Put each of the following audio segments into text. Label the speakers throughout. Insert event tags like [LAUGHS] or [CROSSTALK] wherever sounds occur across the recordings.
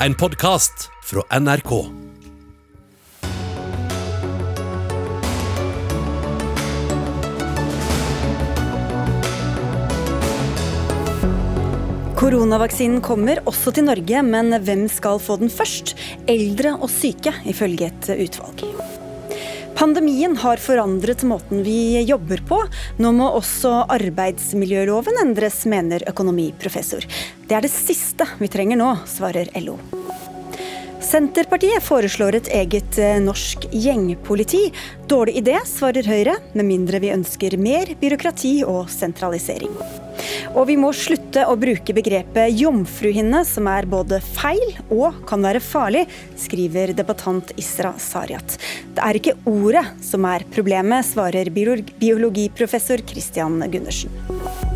Speaker 1: en podkast fra NRK.
Speaker 2: Koronavaksinen kommer også til Norge, men hvem skal få den først? Eldre og syke, ifølge et utvalg. Pandemien har forandret måten vi jobber på. Nå må også arbeidsmiljøloven endres, mener økonomiprofessor. Det er det siste vi trenger nå, svarer LO. Senterpartiet foreslår et eget eh, norsk gjengpoliti. Dårlig idé, svarer Høyre, med mindre vi ønsker mer byråkrati og sentralisering. Og vi må slutte å bruke begrepet jomfruhinne, som er både feil og kan være farlig, skriver debattant Isra Sariat. Det er ikke ordet som er problemet, svarer biologiprofessor Christian Gundersen.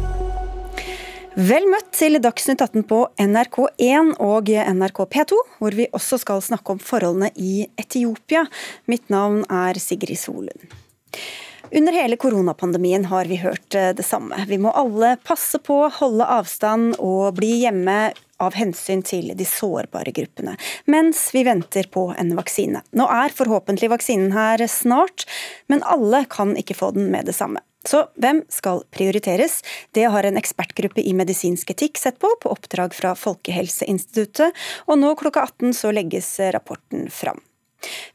Speaker 2: Vel møtt til Dagsnytt 18 på NRK1 og NRK P2, hvor vi også skal snakke om forholdene i Etiopia. Mitt navn er Sigrid Solund. Under hele koronapandemien har vi hørt eh, det samme. Vi må alle passe på, holde avstand og bli hjemme av hensyn til de sårbare gruppene, mens vi venter på en vaksine. Nå er forhåpentlig vaksinen her snart, men alle kan ikke få den med det samme. Så hvem skal prioriteres? Det har en ekspertgruppe i medisinsk etikk sett på, på oppdrag fra Folkehelseinstituttet, og nå klokka 18 så legges rapporten fram.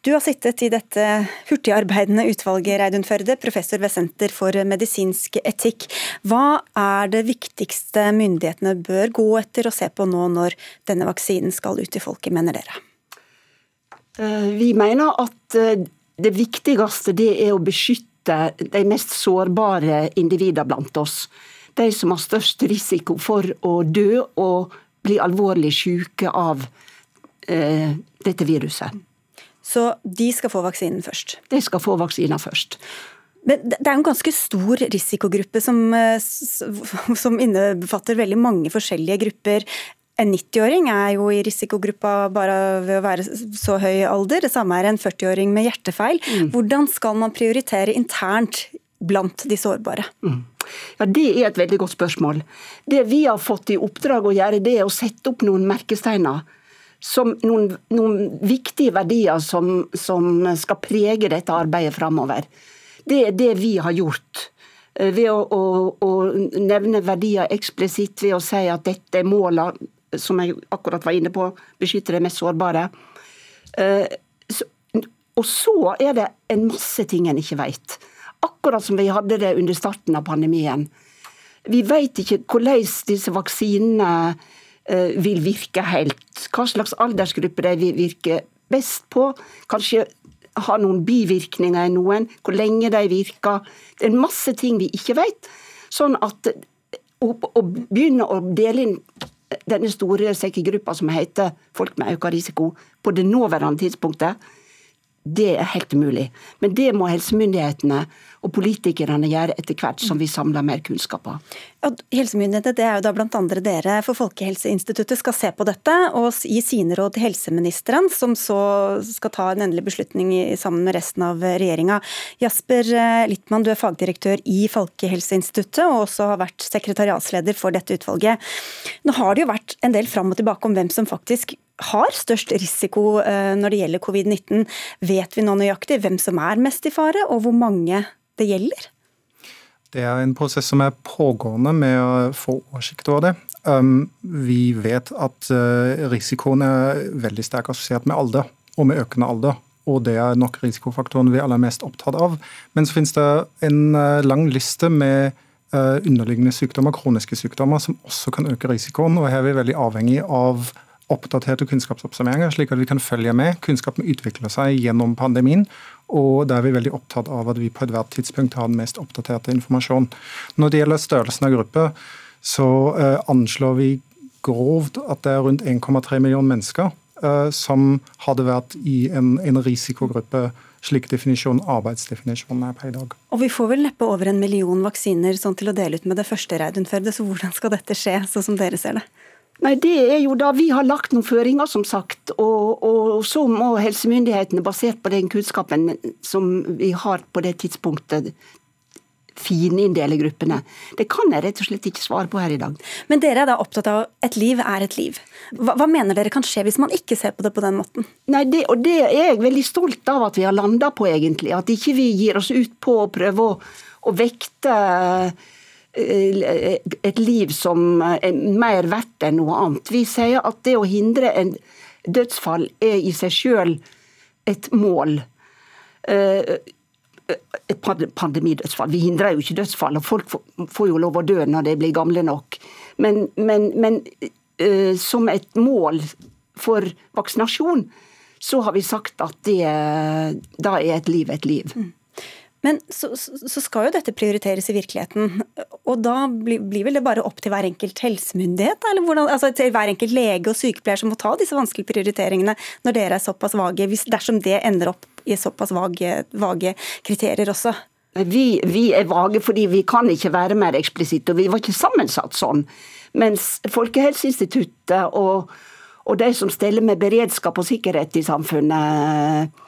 Speaker 2: Du har sittet i dette hurtigarbeidende utvalget, Reidun Førde, professor ved Senter for medisinsk etikk. Hva er det viktigste myndighetene bør gå etter og se på nå når denne vaksinen skal ut til folket, mener dere?
Speaker 3: Eh, vi mener at eh, det viktigste det er å beskytte de mest sårbare individene blant oss. De som har størst risiko for å dø og bli alvorlig syke av eh, dette viruset.
Speaker 2: Så de skal få vaksinen først?
Speaker 3: De skal få vaksinen først.
Speaker 2: Men det er en ganske stor risikogruppe som, eh, som innefatter veldig mange forskjellige grupper. En 90-åring er jo i risikogruppa bare ved å være så høy alder. Det samme er en 40-åring med hjertefeil. Mm. Hvordan skal man prioritere internt blant de sårbare? Mm.
Speaker 3: Ja, Det er et veldig godt spørsmål. Det vi har fått i oppdrag å gjøre, det er å sette opp noen merkesteiner. Som noen, noen viktige verdier som, som, skal prege dette arbeidet framover. Det er det vi har gjort eh, ved å, å, å, nevne verdier eksplisitt ved å si at dette er målene som jeg akkurat var inne på, beskytte de mest sårbare. Eh, og så er det en masse ting en ikke vet. Akkurat som vi hadde det under starten av pandemien. Vi vet ikke hvordan disse vaksinene eh, vil virke helt. Hva slags aldersgruppe de vil virke best på. Kanskje ha noen bivirkninger i noen. Hvor lenge de virker. Det er en masse ting vi ikke vet. Sånn at å, å begynne å dele inn denne store sekkegruppa som heter folk med økt risiko, på det nåværende tidspunktet, det er helt umulig. Men det må helsemyndighetene og politikerne gjøre etter hvert som vi samler mer kunnskap av.
Speaker 2: Ja, helsemyndighetene, det er jo da blant andre dere for Folkehelseinstituttet skal se på dette og gi sine råd til helseministeren, som så skal ta en endelig beslutning sammen med resten av regjeringa. Jasper eh, Littmann, du er fagdirektør i Folkehelseinstituttet og også har vært sekretariatsleder for dette utvalget. Nå har det jo vært en del fram og tilbake om hvem som faktisk har størst risiko eh, når det gjelder covid-19. Vet vi nå nøyaktig hvem som er mest i fare, og hvor mange det gjelder?
Speaker 4: Det er en prosess som er pågående med å få oversikt over det. Um, vi vet at uh, risikoen er veldig sterkt assosiert med alder, og med økende alder. Og det er nok risikofaktoren vi er aller mest opptatt av. Men så finnes det en uh, lang liste med underliggende sykdommer, kroniske sykdommer, som også kan øke risikoen. og Her er vi veldig avhengig av oppdaterte kunnskapsoppsummeringer, slik at vi kan følge med. Kunnskapen utvikler seg gjennom pandemien, og da er vi veldig opptatt av at vi på ethvert tidspunkt har den mest oppdaterte informasjon. Når det gjelder størrelsen av gruppe, så eh, anslår vi grovt at det er rundt 1,3 millioner mennesker eh, som hadde vært i en, en risikogruppe slik definisjon, arbeidsdefinisjonen er på i dag.
Speaker 2: Og Vi får vel neppe over en million vaksiner sånn til å dele ut med det første, Reidun Førde, så hvordan skal dette skje, sånn som dere ser det?
Speaker 3: Nei, Det er jo da vi har lagt noen føringer, som sagt. Og, og, så må helsemyndighetene, basert på den kunnskapen som vi har på det tidspunktet, fininndele gruppene. Det kan jeg rett og slett ikke svare på her i dag.
Speaker 2: Men dere er da opptatt av et liv er et liv. Hva, hva mener dere kan skje hvis man ikke ser på det på den måten?
Speaker 3: Nei, det, og det er jeg veldig stolt av at vi har landa på, egentlig. At ikke vi gir oss ut på å prøve å, å vekte et liv som er mer verdt enn noe annet. Vi sier at det å hindre en dødsfall er i seg sjøl et mål. Eh, et pandemidødsfall. Vi hindrer jo ikke dødsfall, og folk får jo lov å dø når de blir gamle nok. Men, men, men uh, som et mål for vaksinasjon, så har vi sagt at det, da er et liv et liv. Mm.
Speaker 2: Men så, så, skal jo dette prioriteres i virkeligheten, og da blir, blir vel det bare opp til hver enkelt helsemyndighet? Eller hvordan, altså til hver enkelt lege og sykepleier som må ta disse vanskelige prioriteringene når dere er såpass vage, hvis, dersom det ender opp i såpass vage, vage kriterier også?
Speaker 3: Vi, vi, er vage fordi vi kan ikke være mer eksplisitte, og vi var ikke sammensatt sånn. Mens Folkehelseinstituttet og, og de som steller med beredskap og sikkerhet i samfunnet,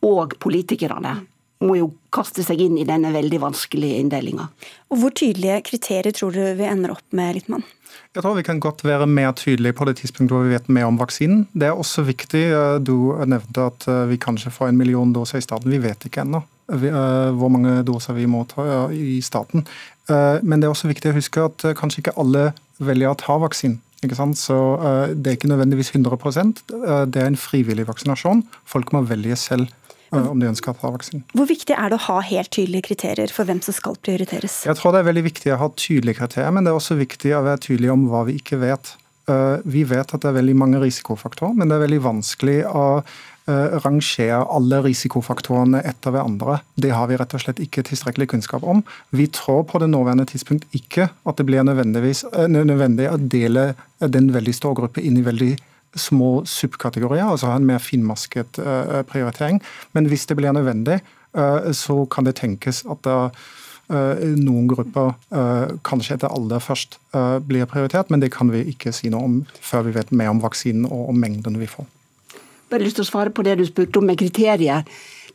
Speaker 3: og politikerne, må jo kaste seg inn i denne veldig vanskelige inndelinga.
Speaker 2: Hvor tydelige kriterier tror du vi ender opp med, Littmann?
Speaker 4: Jeg tror vi kan godt være mer tydelige på det tidspunktet hvor vi vet mer om vaksinen. Det er også viktig. Eh, du nevnte at eh, vi kanskje får en million doser i staten. Vi vet ikke ennå eh, hvor mange doser vi må ta i staten. Men det er også viktig å huske at kanskje ikke alle velger å ta vaksinen. Så Det er ikke nødvendigvis 100% Det er en frivillig vaksinasjon. Folk må velge selv om de ønsker ta vaksinen.
Speaker 2: Hvor viktig er det å ha helt tydelige kriterier for hvem som skal prioriteres?
Speaker 4: Jeg tror det er veldig viktig å ha tydelige kriterier, men det er også viktig å være tydelig om hva vi ikke vet. Eh, vi vet at det er veldig mange risikofaktorer, men det er veldig vanskelig å eh, rangere alle risikofaktorene etter hverandre. Det har vi rett og slett ikke tilstrekkelig kunnskap om. Vi tror på det nåværende tidspunkt ikke at det blir eh, nødvendig å dele den veldig store gruppe inn i veldig små subkategorier, altså ha en mer finmasket uh, prioritering. Men hvis det blir nødvendig, uh, så kan det tenkes at det, noen grupper kanskje etter alder først blir prioritert, men det kan vi ikke si noe om før vi vet mer om vaksinen og om mengden vi får.
Speaker 3: Bare lyst til å svare på det du spurte om med kriterier.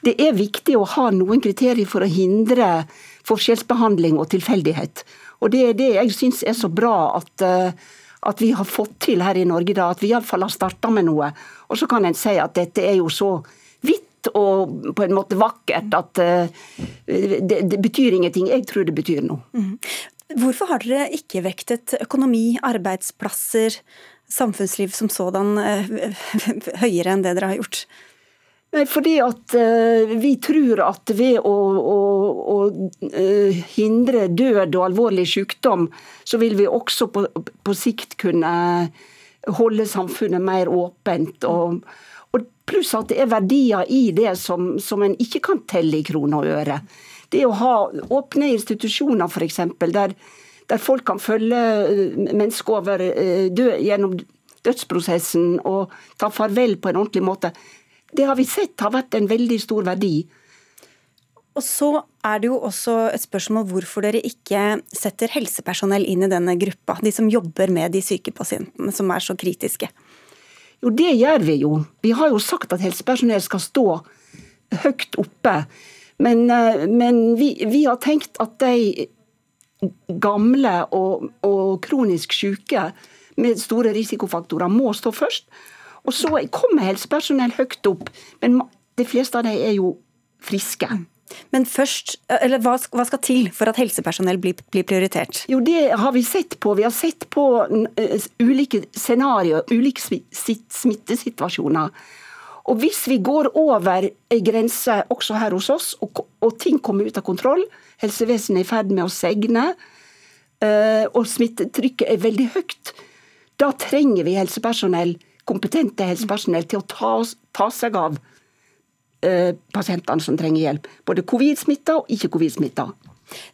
Speaker 3: Det er viktig å ha noen kriterier for å hindre forskjellsbehandling og tilfeldighet. Og Det er det jeg syns er så bra at at vi har fått til her i Norge, da, at vi iallfall har starta med noe. Og så kan en si at dette er jo så vidt og på en måte vakkert at uh, det, det, betyr ingenting. Jeg tror det betyr noe. Mm.
Speaker 2: Hvorfor har dere ikke vektet økonomi, arbeidsplasser, samfunnsliv som sådan uh, [LAUGHS] høyere enn det dere har gjort?
Speaker 3: Nei, fordi at uh, vi tror at ved å, å, å uh, hindre død og alvorlig sykdom, så vil vi også på, på sikt kunne holde samfunnet mer åpent. Og, og, pluss at det er verdier i det som, som en ikke kan telle i kroner og øre. Det å ha åpne institusjoner, f.eks., der, der folk kan følge eh, mennesker over død, gjennom dødsprosessen og ta farvel på en ordentlig måte det har vi sett har vært en veldig stor verdi.
Speaker 2: Og så er det jo også et spørsmål hvorfor dere ikke setter helsepersonell inn i denne gruppa. De som jobber med de syke pasientene som er så kritiske.
Speaker 3: Jo, det gjør vi jo. Vi har jo sagt at helsepersonell skal stå høyt oppe. Men, eh, men vi, vi, har tenkt at de gamle og, og kronisk syke med store risikofaktorer må stå først. Og så kommer helsepersonell høyt opp, men de fleste av dem er jo friske.
Speaker 2: Men først, eller hva, skal til for at helsepersonell blir, blir, prioritert?
Speaker 3: Jo, Det har vi sett på. Vi har sett på ulike scenarioer, ulike smittesituasjoner. Og Hvis vi går over ei grense også her hos oss, og, og, ting kommer ut av kontroll, helsevesenet er i ferd med å segne, og smittetrykket er veldig høyt, da trenger vi helsepersonell kompetente helsepersonell til å ta, ta seg av eh, pasientene som trenger hjelp. Både covid-smitta og ikke-covid-smitta.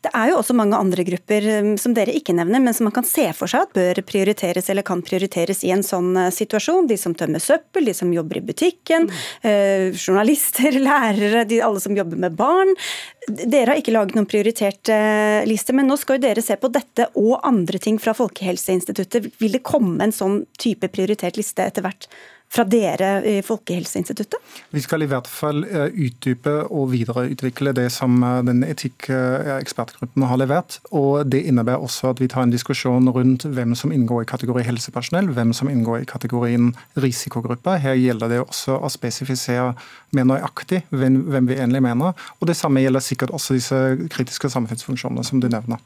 Speaker 2: Det er jo også mange andre grupper um, som dere ikke nevner, men som man kan se for seg at bør prioriteres eller kan prioriteres i en sånn uh, situasjon. De som tømmer søppel, de som jobber i butikken, eh, journalister, [LAUGHS] lærere, de, alle som jobber med barn. Dere har ikke laget noen prioritert uh, liste, men nå skal jo dere se på dette og andre ting fra Folkehelseinstituttet. Vil det komme en sånn type prioritert liste etter hvert? Fra dere i Folkehelseinstituttet?
Speaker 4: Vi skal i hvert fall eh, utdype og videreutvikle det som eh, den etikkekspertgruppen har levert. og Det innebærer også at vi tar en diskusjon rundt hvem som inngår i kategori helsepersonell, hvem som inngår i kategorien risikogrupper. Her gjelder det også å spesifisere mer nøyaktig hvem vi egentlig mener. og Det samme gjelder sikkert også disse kritiske samfunnsfunksjonene som du nevner.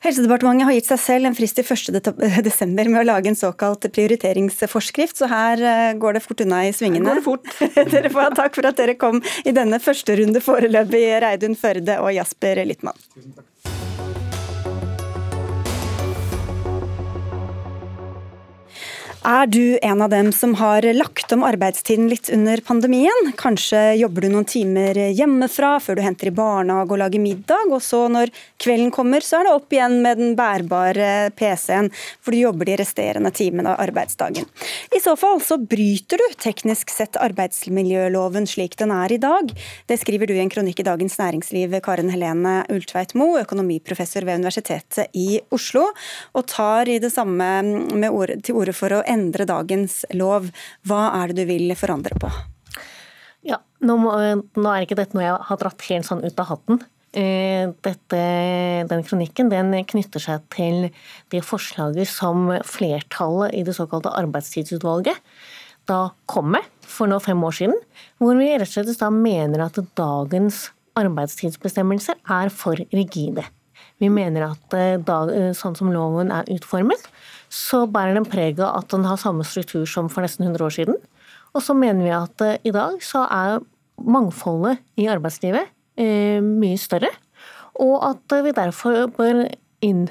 Speaker 2: Helsedepartementet har gitt seg selv en frist til 1.12. [LAUGHS] med å lage en såkalt prioriteringsforskrift, så her eh, går det fort unna i svingene.
Speaker 3: Her Går det fort. [LAUGHS]
Speaker 2: dere får ha takk for at dere kom i denne første runde foreløpig, Reidun Førde og Jasper Littmann. Tusen takk. Er du en av dem som har lagt om arbeidstiden litt under pandemien? Kanskje jobber du noen timer hjemmefra før du henter i barnehage og lager middag, og så når kvelden kommer, så er det opp igjen med den bærbare PC-en, for du jobber de resterende timene av arbeidsdagen. I så fall så bryter du teknisk sett arbeidsmiljøloven slik den er i dag. Det skriver du i en kronikk i Dagens Næringsliv, Karen Helene Ultveit Moe, økonomiprofessor ved Universitetet i Oslo, og tar i det samme ord, til orde for å endre dagens lov. Hva er det du vil forandre på?
Speaker 5: Ja, nå, må, nå er ikke dette noe jeg har dratt helt sånn ut av hatten. Eh, dette, den kronikken den knytter seg til det forslaget som flertallet i det såkalte arbeidstidsutvalget da kom med for nå fem år siden, hvor vi rett og slett da mener at dagens arbeidstidsbestemmelser er for rigide. Vi mener at eh, eh, sånn som loven er utformet, så bærer den preg av at den har samme struktur som for nesten 100 år siden. Og så mener vi at eh, i dag så er mangfoldet i arbeidslivet mye større. Og at vi derfor bør, inn,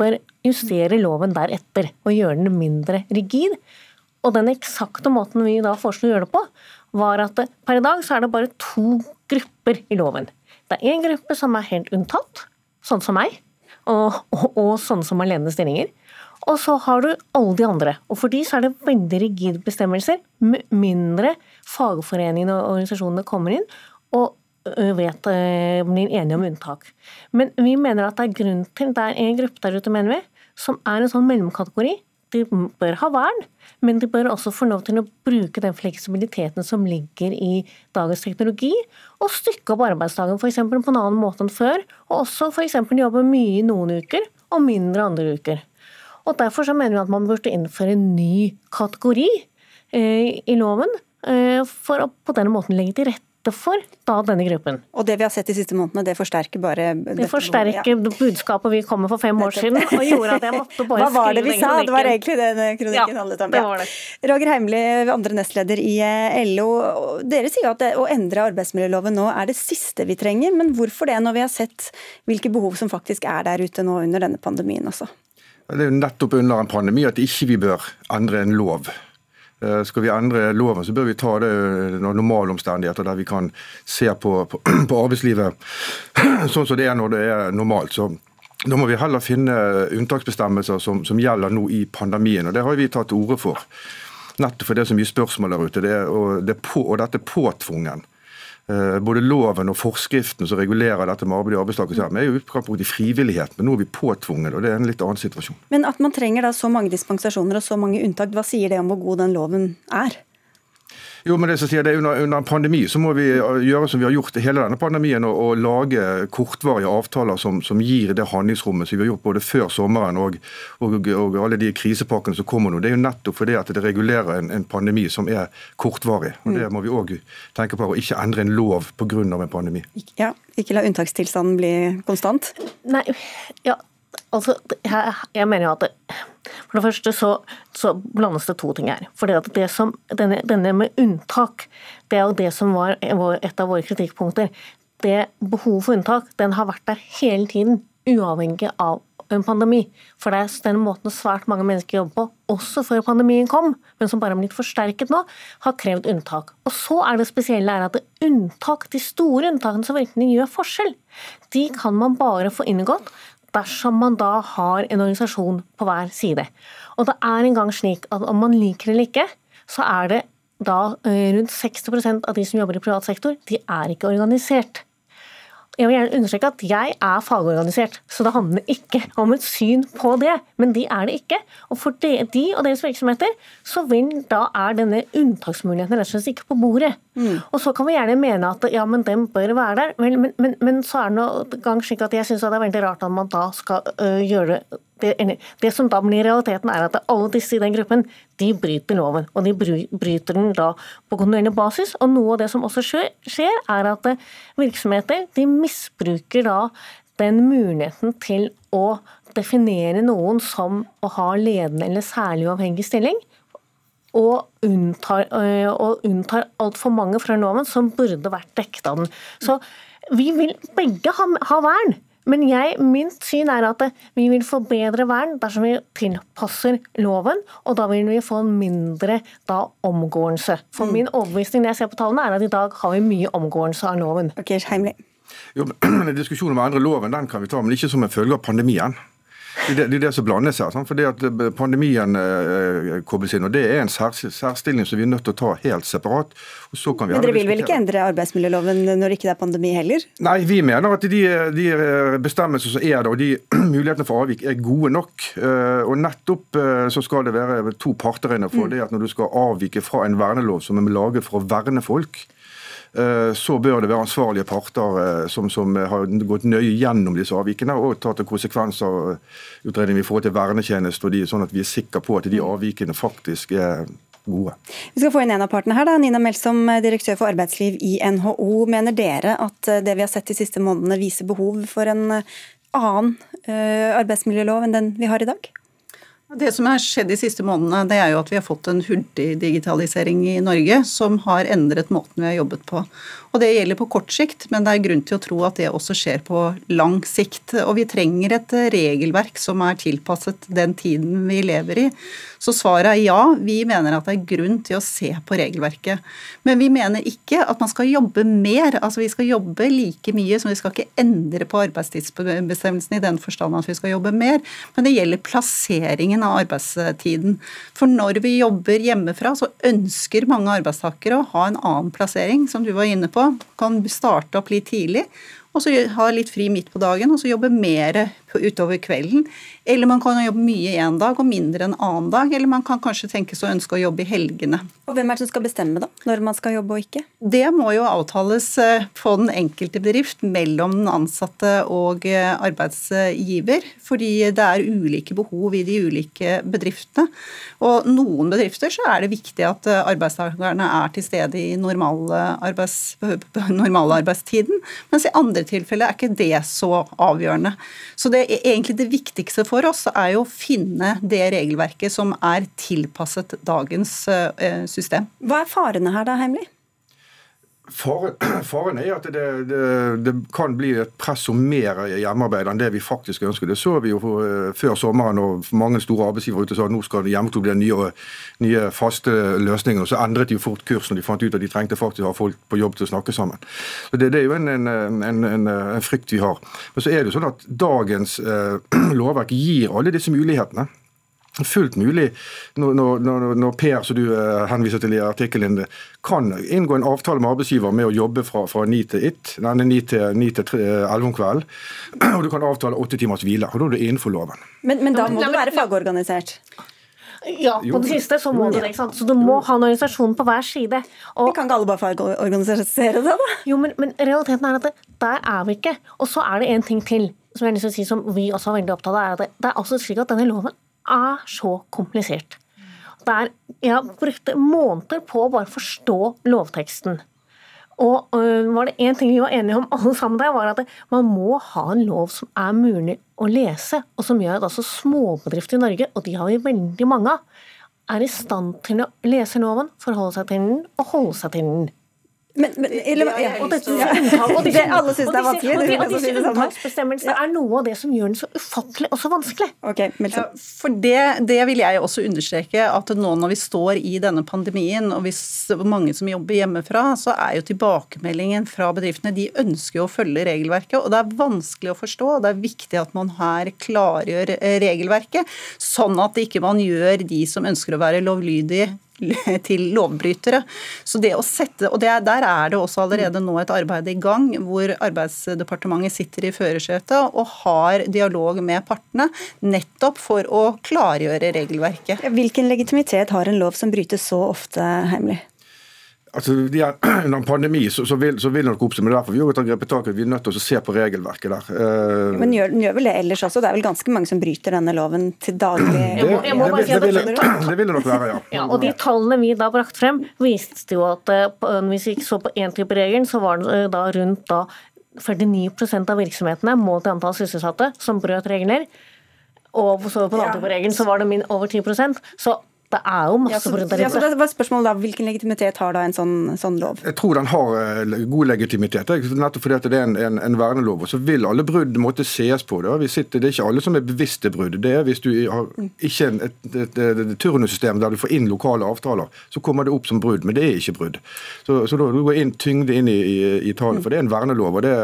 Speaker 5: bør justere loven deretter og gjøre den mindre rigid. Og den eksakte måten vi da foreslo å gjøre det på, var at per i dag så er det bare to grupper i loven. Det er én gruppe som er helt unntatt, sånn som meg, og, og, og sånne som har ledende stillinger. Og så har du alle de andre. Og for de så er det veldig rigide bestemmelser. Mindre fagforeningene og organisasjonene kommer inn og vet, blir enige om unntak. Men vi mener at det er grunn til Det er en gruppe der ute, mener vi, som er en sånn mellomkategori. De bør ha vern, men de bør også få lov til å bruke den fleksibiliteten som ligger i dagens teknologi, og stykke opp arbeidsdagen f.eks. på en annen måte enn før, og også f.eks. jobbe mye i noen uker og mindre andre uker. Og Derfor så mener vi at man burde innføre en ny kategori eh, i loven, eh, for å på denne måten legge til rette for da denne gruppen.
Speaker 2: Og det vi har sett de siste månedene, det forsterker bare
Speaker 5: Det forsterker ja. budskapet vi kom med for fem år siden, og gjorde at jeg måtte bare
Speaker 2: Hva var det vi sa? Det var egentlig det kronikken ja, handlet om.
Speaker 5: Det var det.
Speaker 2: Roger Heimli, andre nestleder i eh, LO. Dere sier at det, å endre arbeidsmiljøloven nå er det siste vi trenger, men hvorfor det, når vi har sett hvilke behov som faktisk er der ute nå under denne pandemien også?
Speaker 6: Det er jo nettopp under en pandemi at ikke vi bør endre en lov. Eh, skal vi endre loven, så bør vi ta det under normale omstendigheter, der vi kan se på, på, [CLEARS THROAT] på, arbeidslivet [CLEARS THROAT] sånn som det er når det er normalt. Så Da må vi heller finne unntaksbestemmelser som, som gjelder nå i pandemien. og Det har vi tatt til orde for. Nettopp for det er så mye spørsmål der ute. Det er, og, det på, og dette er påtvungen. Eh, både loven og forskriften som regulerer dette med arbeid og arbeidstaker, er jo utgangspunkt i frivillighet, men nå er vi påtvunget, og det er en litt annen situasjon.
Speaker 2: Men at man trenger da så mange dispensasjoner og så mange unntak, hva sier det om hvor god den loven er?
Speaker 6: Jo, men det som sier det under, under, en pandemi så må vi uh, gjøre som vi har gjort hele denne pandemien, og, og lage kortvarige avtaler som, som, gir det handlingsrommet som vi har gjort både før sommeren og, og, og alle de krisepakkene som kommer nå. Det er jo nettopp fordi at det regulerer en, en pandemi som er kortvarig. og Det må vi òg tenke på, å ikke endre en lov pga. en pandemi.
Speaker 2: Ja, Ikke la unntakstilstanden bli konstant?
Speaker 5: Nei, ja, altså, jeg, jeg mener jo at det for det første så, så blandes det to ting her. For det som, denne, denne, med unntak, det er jo det som var et av våre kritikkpunkter. Det Behovet for unntak den har vært der hele tiden, uavhengig av en pandemi. For det er den måten svært mange mennesker jobber på, også før pandemien kom, men som bare har blitt forsterket nå, har krevd unntak. Og så er det spesielle er at unntak, de store unntakene som virkelig gjør forskjell, de kan man bare få inngått dersom man da har en organisasjon på hver side. Og det er en gang slik at om man liker det eller ikke, så er det da eh, rundt 60% av de som jobber i privat sektor, de er ikke organisert. jeg vil gjerne understreke at jeg er fagorganisert, så det handler ikke om et syn på det. Men de er det ikke. Og for de, og deres virksomheter så da er denne unntaksmuligheten rett og slett ikke på bordet. Mm. Og så kan vi gjerne mene at ja, men den bør være der, men, men, men, men så er det noe gang slik at jeg syns det er veldig rart at man da skal øh, gjøre det, det, som da blir realiteten, er at alle disse i den gruppen de bryter loven. Og de bryter den da på kontinuerlig basis. Og noe av det som også skjer, er at eh, virksomheter de misbruker da den muligheten til å definere noen som å ha ledende eller særlig uavhengig stilling. Og unntar, eh, og unntar altfor mange fra loven som burde vært dekket av den. Så vi vil begge ha, ha vern. Men jeg, min syn er at vi vil få bedre vern dersom vi tilpasser loven, og da vil vi få en mindre da, omgåelse. For mm. min overbevisning når jeg ser på tallene, er at i dag har vi mye omgåelse av loven.
Speaker 2: Ok, Heimli.
Speaker 6: Jo, men [CLEARS THROAT] Diskusjonen om å endre loven den kan vi ta, men ikke som en følge av pandemien. Det, det er det som blandes her. Sant? Fordi at eh, Pandemien eh, kobles inn. og Det er en særstilling som vi er nødt til å ta helt separat.
Speaker 2: Men dere vil vel ikke endre arbeidsmiljøloven når ikke det er pandemi heller?
Speaker 6: Nei, vi mener at de, de eh, bestemmelser som er der og de [CLEARS THROAT] mulighetene for avvik er gode nok. Eh, og Nettopp så skal det være to parter inne for mm. det at når du skal avvike fra en vernelov som er laget for å verne folk, Eh, så bør det være ansvarlige parter eh, som, som har gått nøye gjennom disse avvikene og tatt konsekvenser utredning i forhold til vernetjeneste, og de, sånn at vi er sikre på at de avvikene faktisk er gode.
Speaker 2: Vi skal få inn en av partene her. da. Nina Melsom, direktør for arbeidsliv i NHO. Mener dere at det vi har sett de siste månedene viser behov for en annen arbeidsmiljølov enn den vi har i dag?
Speaker 7: Det som har skjedd de siste månedene, det er jo at vi har fått en hurtig digitalisering i Norge som har endret måten vi har jobbet på. Og Det gjelder på kort sikt, men det er grunn til å tro at det også skjer på lang sikt. Og Vi trenger et regelverk som er tilpasset den tiden vi lever i. Så svaret er ja, vi mener at det er grunn til å se på regelverket. Men vi mener ikke at man skal jobbe mer. Altså Vi skal jobbe like mye, så vi skal ikke endre på arbeidstidsbestemmelsen i den forstand at vi skal jobbe mer. Men det gjelder plasseringen av arbeidstiden. For når vi jobber hjemmefra, så ønsker mange arbeidstakere å ha en annen plassering, som du var inne på kan starte opp litt tidlig, og så ha litt fri midt på dagen, og så jobbe mer utover kvelden. Eller man kan jobbe mye en dag og mindre en annen dag. Eller man kan kanskje tenkes å ønske å jobbe i helgene.
Speaker 2: Og Hvem er det som skal bestemme da, når man skal jobbe og ikke?
Speaker 7: Det må jo avtales eh, på den enkelte bedrift mellom den ansatte og eh, arbeidsgiver. Fordi det er ulike behov i de ulike bedriftene. Og noen bedrifter så er det viktig at eh, arbeidstakerne er til stede i normalarbeidstiden. Normal [LAUGHS] mens i andre tilfeller er ikke det så avgjørende. Så det er egentlig det viktigste for oss er jo å finne det regelverket som er tilpasset dagens eh, system.
Speaker 2: Hva er farene her da, Heimli? [CLEARS THROAT]
Speaker 6: Faren er at det, det, det, kan bli et press om mer hjemmearbeid enn det vi faktisk ønsker. Det så vi jo eh, før sommeren og mange store arbeidsgivere ute sa at nå skal hjemmekontor bli nye, nye faste løsninger. og Så endret de jo fort kurs når de fant ut at de trengte faktisk å ha folk på jobb til å snakke sammen. Så Det, det er jo en, en, en, en, frykt vi har. Men så er det jo sånn at dagens eh, [CLEARS THROAT] lovverk gir alle disse mulighetene fullt mulig når, når, når, Per, som du eh, henviser til i artikkelen, kan inngå en avtale med arbeidsgiver med å jobbe fra, fra 9 til 1, nei, 9 til, 9 til 3, 11 om kvelden. [CLEARS THROAT] Og du kan avtale åtte timers hvile. og Da er du innenfor loven.
Speaker 2: Men, men da må du være fagorganisert?
Speaker 5: Ja, på det siste så må du det. ikke sant? Så du må ha en organisasjon på hver side.
Speaker 2: Og, vi kan ikke alle bare fagorganisere det, da?
Speaker 5: Jo, men, men realiteten er at det, der er vi ikke. Og så er det en ting til som jeg har lyst til å si som vi også er veldig opptatt av. er at Det, det er altså slik at denne loven er så komplisert. Er, jeg brukte måneder på å bare forstå lovteksten. Og øh, var det én ting vi var enige om alle sammen der, var at man må ha en lov som er mulig å lese, og som gjør at altså småbedrifter i Norge, og de har vi veldig mange av, er i stand til å lese loven, forholde seg til den og holde seg til den.
Speaker 2: Men, men, eller, ja, og ja. og disse, alle syns det er vanskelig. Og,
Speaker 5: og, disse unntaksbestemmelsene er noe av det som gjør den så ufattelig og så vanskelig.
Speaker 2: Okay, ja,
Speaker 7: for det, det, vil jeg også understreke, at nå når vi står i denne pandemien, og hvis mange som jobber hjemmefra, så er jo tilbakemeldingen fra bedriftene de ønsker å følge regelverket. Og det er vanskelig å forstå, og det er viktig at man her klargjør regelverket, sånn at ikke man gjør de som ønsker å være lovlydige [LAUGHS] til lovbrytere. Så det å sette, og det, Der er det også allerede nå et arbeid i gang, hvor Arbeidsdepartementet sitter i førersetet og har dialog med partene, nettopp for å klargjøre regelverket.
Speaker 2: Hvilken legitimitet har en lov som brytes så ofte, Heimly?
Speaker 6: Altså, er, Under en pandemi så, så, vil, så vil nok oppstå, men det er derfor vi har grepet tak i vi er nødt til å se på regelverket der.
Speaker 2: Uh, men gjør, gjør vel det ellers også? Det er vel ganske mange som bryter denne loven til daglig?
Speaker 6: Det, det, det, vil, [CLEARS THROAT] det vil det nok være, ja.
Speaker 5: ja. Og de tallene vi da brakte frem, viste jo at uh, hvis vi ikke så på én type regel, så var det uh, da rundt da 49 av virksomhetene målt i antall sysselsatte som brøt regler. Og så på den andre regelen så var det min over 10 Så det er jo masse brudd der
Speaker 2: ute. Ja, spørsmålet da, Hvilken legitimitet har da en sånn, sånn, lov?
Speaker 6: Jeg tror den har uh, god legitimitet, nettopp fordi det er en, en, en, vernelov. og Så vil alle brudd måtte sees på. det. Sitter, det er ikke alle som er bevisste brudd. Det er hvis du har ikke en, et, et, et, et turnussystem der du får inn lokale avtaler, så kommer det opp som brudd. Men det er ikke brudd. Så, så da du går inn tyngde inn i, i, i tallet, for det er en vernelov. og det,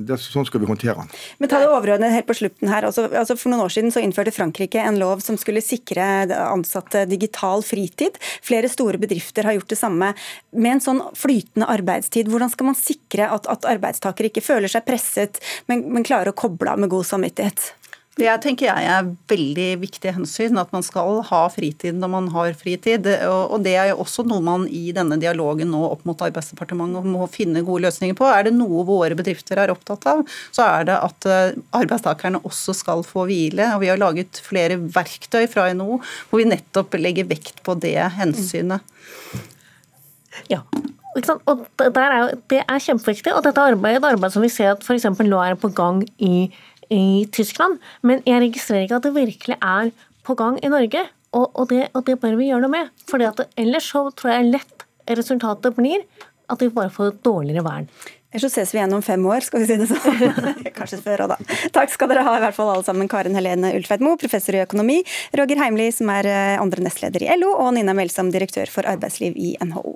Speaker 6: det, Sånn skal vi håndtere den.
Speaker 2: Men ta det overordnet helt på slutten her. Altså, altså For noen år siden så innførte Frankrike en lov som skulle sikre ansatte digitalt digital fritid. Flere store bedrifter har gjort det samme. Med en sånn flytende arbeidstid, hvordan skal man sikre at, at arbeidstakere ikke føler seg presset, men, men klarer å koble av med god samvittighet?
Speaker 7: Det tenker jeg er veldig viktige hensyn, at man skal ha fritid når man har fritid. Og det er jo også noe man i denne dialogen nå opp mot Arbeidsdepartementet må finne gode løsninger på. Er det noe våre bedrifter er opptatt av, så er det at eh, arbeidstakerne også skal få hvile. Og vi har laget flere verktøy fra NHO hvor vi nettopp legger vekt på det hensynet.
Speaker 5: Ja, og er Det er kjempeviktig, og dette arbeidet er et arbeid som vi ser at f.eks. nå er på gang i i Tyskland, men jeg registrerer ikke at det virkelig er på gang i Norge. Og, og, det, det, bør vi gjøre noe med. For ellers så tror jeg lett resultatet blir at vi bare får dårligere vern.
Speaker 2: Så ses vi igjen om fem år, skal vi si det sånn. [LAUGHS] Kanskje før òg, da. Takk skal dere ha, i hvert fall alle sammen. Karen Helene Ulfeidmo, professor i økonomi. Roger Heimli, som er eh, andre nestleder i LO. Og Nina Melsom, direktør for arbeidsliv i NHO.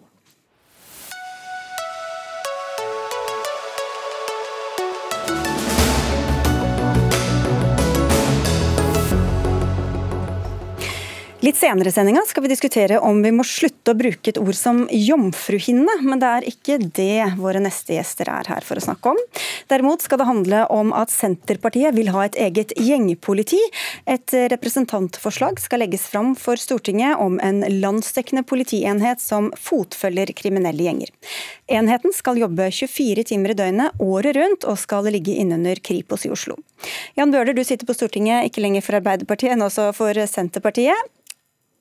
Speaker 2: Litt senere i sendinga skal vi diskutere om vi må slutte å bruke et ord som jomfruhinne, men det er ikke det våre neste gjester er her for å snakke om. Derimot skal det handle om at Senterpartiet vil ha et eget gjengpoliti. Et representantforslag skal legges fram for Stortinget om en landsdekkende politienhet som fotfølger kriminelle gjenger. Enheten skal jobbe 24 timer i døgnet året rundt, og skal ligge innunder Kripos i Oslo. Jan Bøhler, du sitter på Stortinget ikke lenger for Arbeiderpartiet, enn også for Senterpartiet.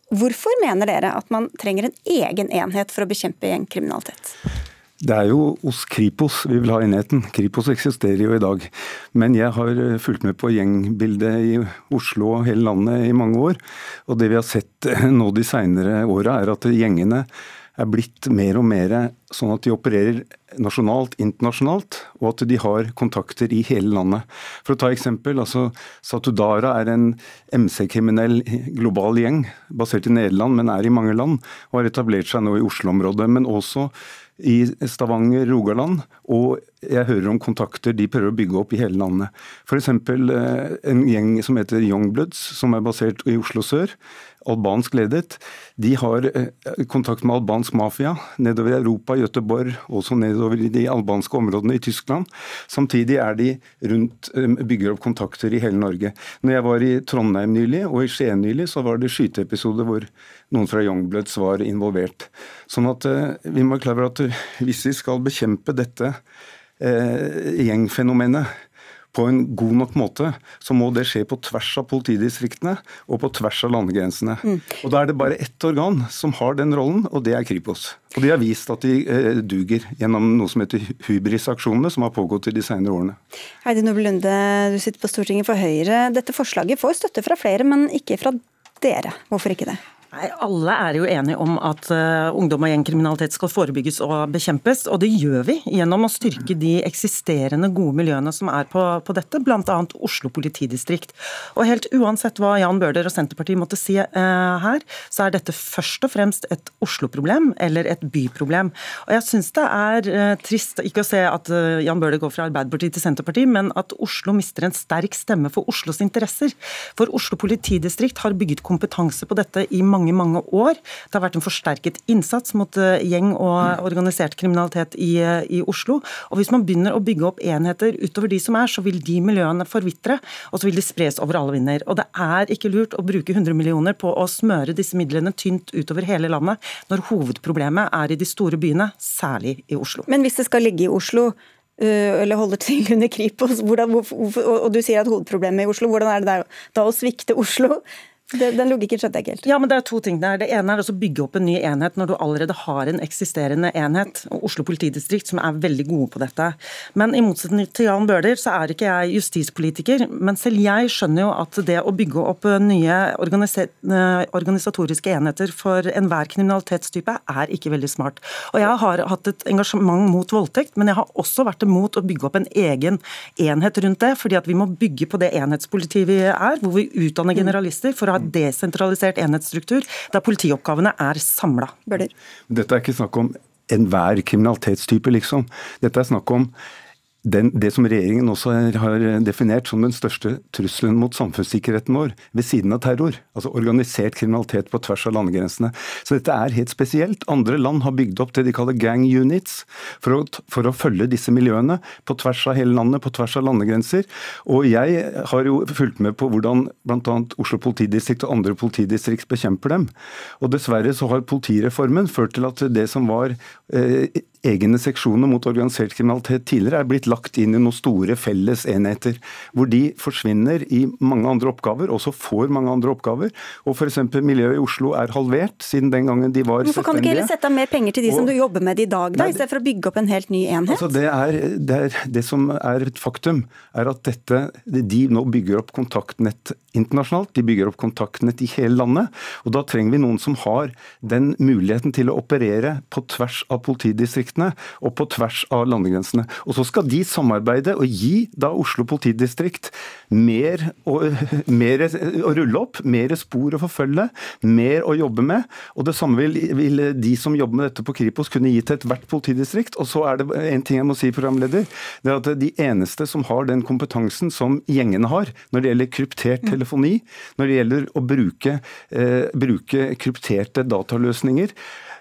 Speaker 2: Hvorfor mener dere at man trenger en egen enhet for å bekjempe gjengkriminalitet?
Speaker 8: Det er jo hos Kripos vi vil ha enheten. Kripos eksisterer jo i dag. Men jeg har eh, fulgt med på gjengbildet i Oslo og hele landet i mange år. Og det vi har sett eh, nå de seinere åra, er at gjengene er blitt mer og mer sånn at de opererer nasjonalt, internasjonalt, og at de har kontakter i hele landet. For å ta eksempel, altså Satudara er en MC-kriminell global gjeng, basert i Nederland, men er i mange land, og har etablert seg nå i Oslo-området. Men også i Stavanger, Rogaland, og jeg hører om kontakter de prøver å bygge opp i hele landet. F.eks. Eh, en gjeng som heter Youngbloods, som er basert i Oslo sør albansk ledet, de har eh, kontakt med albansk mafia nedover i Europa, Gøteborg, også nedover i de albanske områdene i Tyskland. Samtidig er de rundt, eh, bygger opp kontakter i hele Norge. Når jeg var i Trondheim nylig, og i Skien nylig, så var det skyteepisoder hvor noen fra Youngbloods var involvert. Sånn at vi må være klar over at hvis vi skal bekjempe dette gjengfenomenet, på en god nok måte, så må det skje på tvers av politidistriktene og på tvers av landegrensene. Mm. Og Da er det bare ett organ som har den rollen, og det er Kripos. Og de har vist at de eh, duger gjennom noe som heter Hybris-aksjonene, som har pågått i de senere årene.
Speaker 2: Heidi Nobel Lunde, du sitter på Stortinget for Høyre. Dette forslaget får støtte fra flere, men ikke fra dere. Hvorfor ikke det?
Speaker 9: Nei, Alle er jo enige om at uh, ungdom og gjengkriminalitet skal forebygges og bekjempes, og det gjør vi gjennom å styrke de eksisterende gode miljøene som er på, på dette, bl.a. Oslo politidistrikt. Og helt uansett hva Jan Bøhler og Senterpartiet måtte si uh, her, så er dette først og fremst et Oslo-problem, eller et byproblem. Og jeg syns det er uh, trist ikke å se at Jan Bøhler går fra Arbeiderpartiet til Senterpartiet, men at Oslo mister en sterk stemme for Oslos interesser. For Oslo politidistrikt har bygget kompetanse på dette i mange mange, mange år. Det har vært en forsterket innsats mot eh, gjeng og organisert kriminalitet i, eh, i Oslo. Og hvis man begynner å bygge opp enheter utover de som er, så vil de miljøene forvitre, og så vil de spres over alle vinder. Og det er ikke lurt å bruke 100 millioner på å smøre disse midlene tynt utover hele landet, når hovedproblemet er i de store byene, særlig i Oslo.
Speaker 2: Men hvis det skal ligge i Oslo, øh, eller holder til under Kripos, hvordan, og du sier at hovedproblemet i Oslo, hvordan er det da å svikte Oslo? Den logikken skjønte jeg ikke helt.
Speaker 9: Ja, men Det er to ting der. Det ene er å bygge opp en ny enhet når du allerede har en eksisterende enhet. og Oslo politidistrikt som er veldig gode på dette. Men i motsetning til Jan Bøhler, så er ikke jeg justispolitiker. Men selv jeg skjønner jo at det å bygge opp nye organisatoriske enheter for enhver kriminalitetstype er ikke veldig smart. Og Jeg har hatt et engasjement mot voldtekt, men jeg har også vært imot å bygge opp en egen enhet rundt det. fordi at vi må bygge på det enhetspolitiet vi er, hvor vi utdanner generalister for å ha desentralisert enhetsstruktur, der politioppgavene er samla.
Speaker 8: Dette er ikke snakk om enhver kriminalitetstype, liksom. Dette er snakk om den, det som regjeringen også har definert som den største trusselen mot samfunnssikkerheten vår, ved siden av terror. Altså organisert kriminalitet på tvers av landegrensene. Så dette er helt spesielt. Andre land har bygd opp det de kaller gang units, for å, for å følge disse miljøene på tvers av hele landet, på tvers av landegrenser. Og jeg har jo fulgt med på hvordan bl.a. Oslo politidistrikt og andre politidistrikt bekjemper dem. Og dessverre så har politireformen ført til at det som var eh, egne seksjoner mot organisert kriminalitet tidligere er blitt lagt inn i noen store felles enheter, hvor de forsvinner i mange andre oppgaver, også får mange andre oppgaver. Og f.eks. miljøet i Oslo er halvert siden den gangen de var
Speaker 2: Hvorfor kan du ikke heller sette av mer penger til de og, som du jobber med i dag, da, i stedet for å bygge opp en helt ny enhet?
Speaker 8: Altså det, er, det, er, det som er et faktum, er at dette, de nå bygger opp kontaktnett internasjonalt. De bygger opp kontaktnett i hele landet. og Da trenger vi noen som har den muligheten til å operere på tvers av politidistriktene distriktene og på tvers av landegrensene. Og Så skal de samarbeide og gi da Oslo politidistrikt mer å, [LAUGHS] mer å rulle opp, mer spor å forfølge, mer å jobbe med. Og Det samme vil, vil, de som jobber med dette på Kripos kunne gi til ethvert politidistrikt. Og så er det en ting jeg må si, programleder. det er at De eneste som har den kompetansen som gjengene har når det gjelder kryptert mm. telefoni, når det gjelder å bruke, eh, bruke krypterte dataløsninger,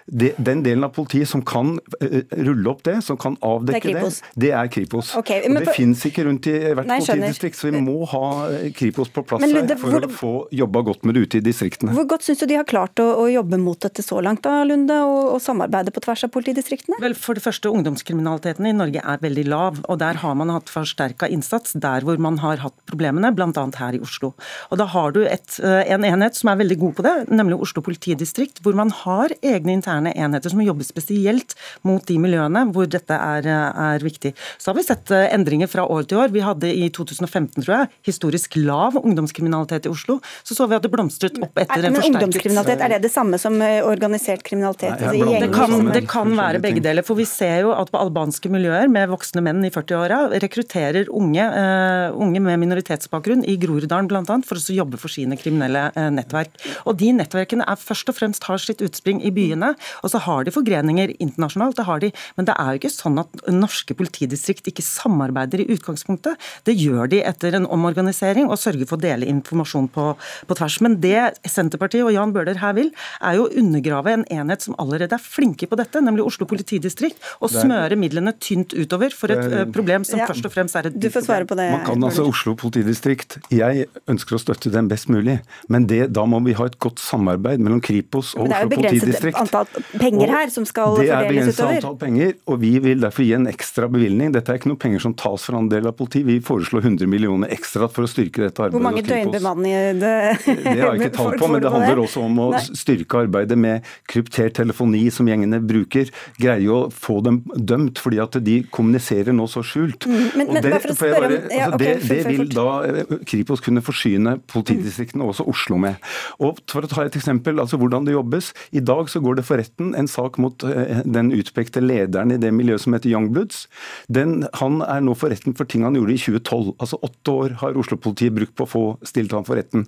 Speaker 8: det, den delen av politiet som kan uh, rulle opp det, som kan avdekke det, det, det er Kripos. Okay, og det finnes ikke rundt i hvert nei, politidistrikt, så vi må ha eh, Kripos på plass Lunde, her for hvor, å få jobba godt med det ute i distriktene.
Speaker 2: Hvor godt syns du de har klart å, å, jobbe mot dette så langt, da, Lunde, og, og, samarbeide på tvers av politidistriktene?
Speaker 9: Vel, For det første, ungdomskriminaliteten i Norge er veldig lav, og der har man hatt forsterka innsats der hvor man har hatt problemene, bl.a. her i Oslo. Og Da har du et, eh, en enhet som er veldig god på det, nemlig Oslo politidistrikt, hvor man har egne interne interne enheter som jobber spesielt mot de miljøene hvor dette er, er, viktig. Så har vi sett eh, endringer fra år til år. Vi hadde i 2015, tror jeg, historisk lav ungdomskriminalitet i Oslo. Så så vi at det blomstret opp etter
Speaker 2: er,
Speaker 9: en
Speaker 2: forsterket Ungdomskriminalitet, er det det samme som eh, organisert kriminalitet?
Speaker 9: Nei, altså, det, kan, det kan være begge deler. For vi ser jo at på albanske miljøer med voksne menn i 40-åra rekrutterer unge, uh, unge, med minoritetsbakgrunn i Groruddalen bl.a. for å jobbe for sine kriminelle uh, nettverk. Og de nettverkene er først og fremst har sitt utspring i byene. Og så har de forgreninger internasjonalt, det har de. Men det er jo ikke sånn at norske politidistrikt ikke samarbeider i utgangspunktet. Det gjør de etter en omorganisering og sørger for å dele informasjon på, på tvers. Men det Senterpartiet og Jan Bøhler her vil, er jo å undergrave en enhet som allerede er flinke på dette, nemlig Oslo politidistrikt, og smøre midlene tynt utover for et er, problem som ja. først og fremst er et
Speaker 2: Du får svare på det.
Speaker 8: Man kan altså Oslo politidistrikt Jeg ønsker å støtte dem best mulig, men det, da må vi ha et godt samarbeid mellom Kripos og Oslo politidistrikt.
Speaker 2: Antall penger her som skal fordeles utover? Det er begrenset
Speaker 8: antall penger, og vi vil derfor gi en ekstra bevilgning. Dette er ikke noe penger som tas fra en del av politiet. Vi foreslår 100 millioner ekstra for å styrke dette arbeidet.
Speaker 2: Hvor mange døgnbemannede det
Speaker 8: Det har jeg ikke [LAUGHS] tall på, men det handler også om å styrke arbeidet med kryptert telefoni som gjengene bruker. Greie å få dem dømt, fordi at de kommuniserer nå så skjult.
Speaker 2: Mm, men, og det, bare, ja,
Speaker 8: okay, det, det vil da eh, Kripos kunne forsyne politidistriktene, også Oslo, med. Og For å ta et eksempel, altså hvordan det jobbes. I dag så går det for for retten en sak mot eh, den utpekte lederen i det miljøet som heter Youngbloods. Den, han er nå for retten for ting han gjorde i 2012. Altså Åtte år har Oslo-politiet brukt på å få stilt ham for retten.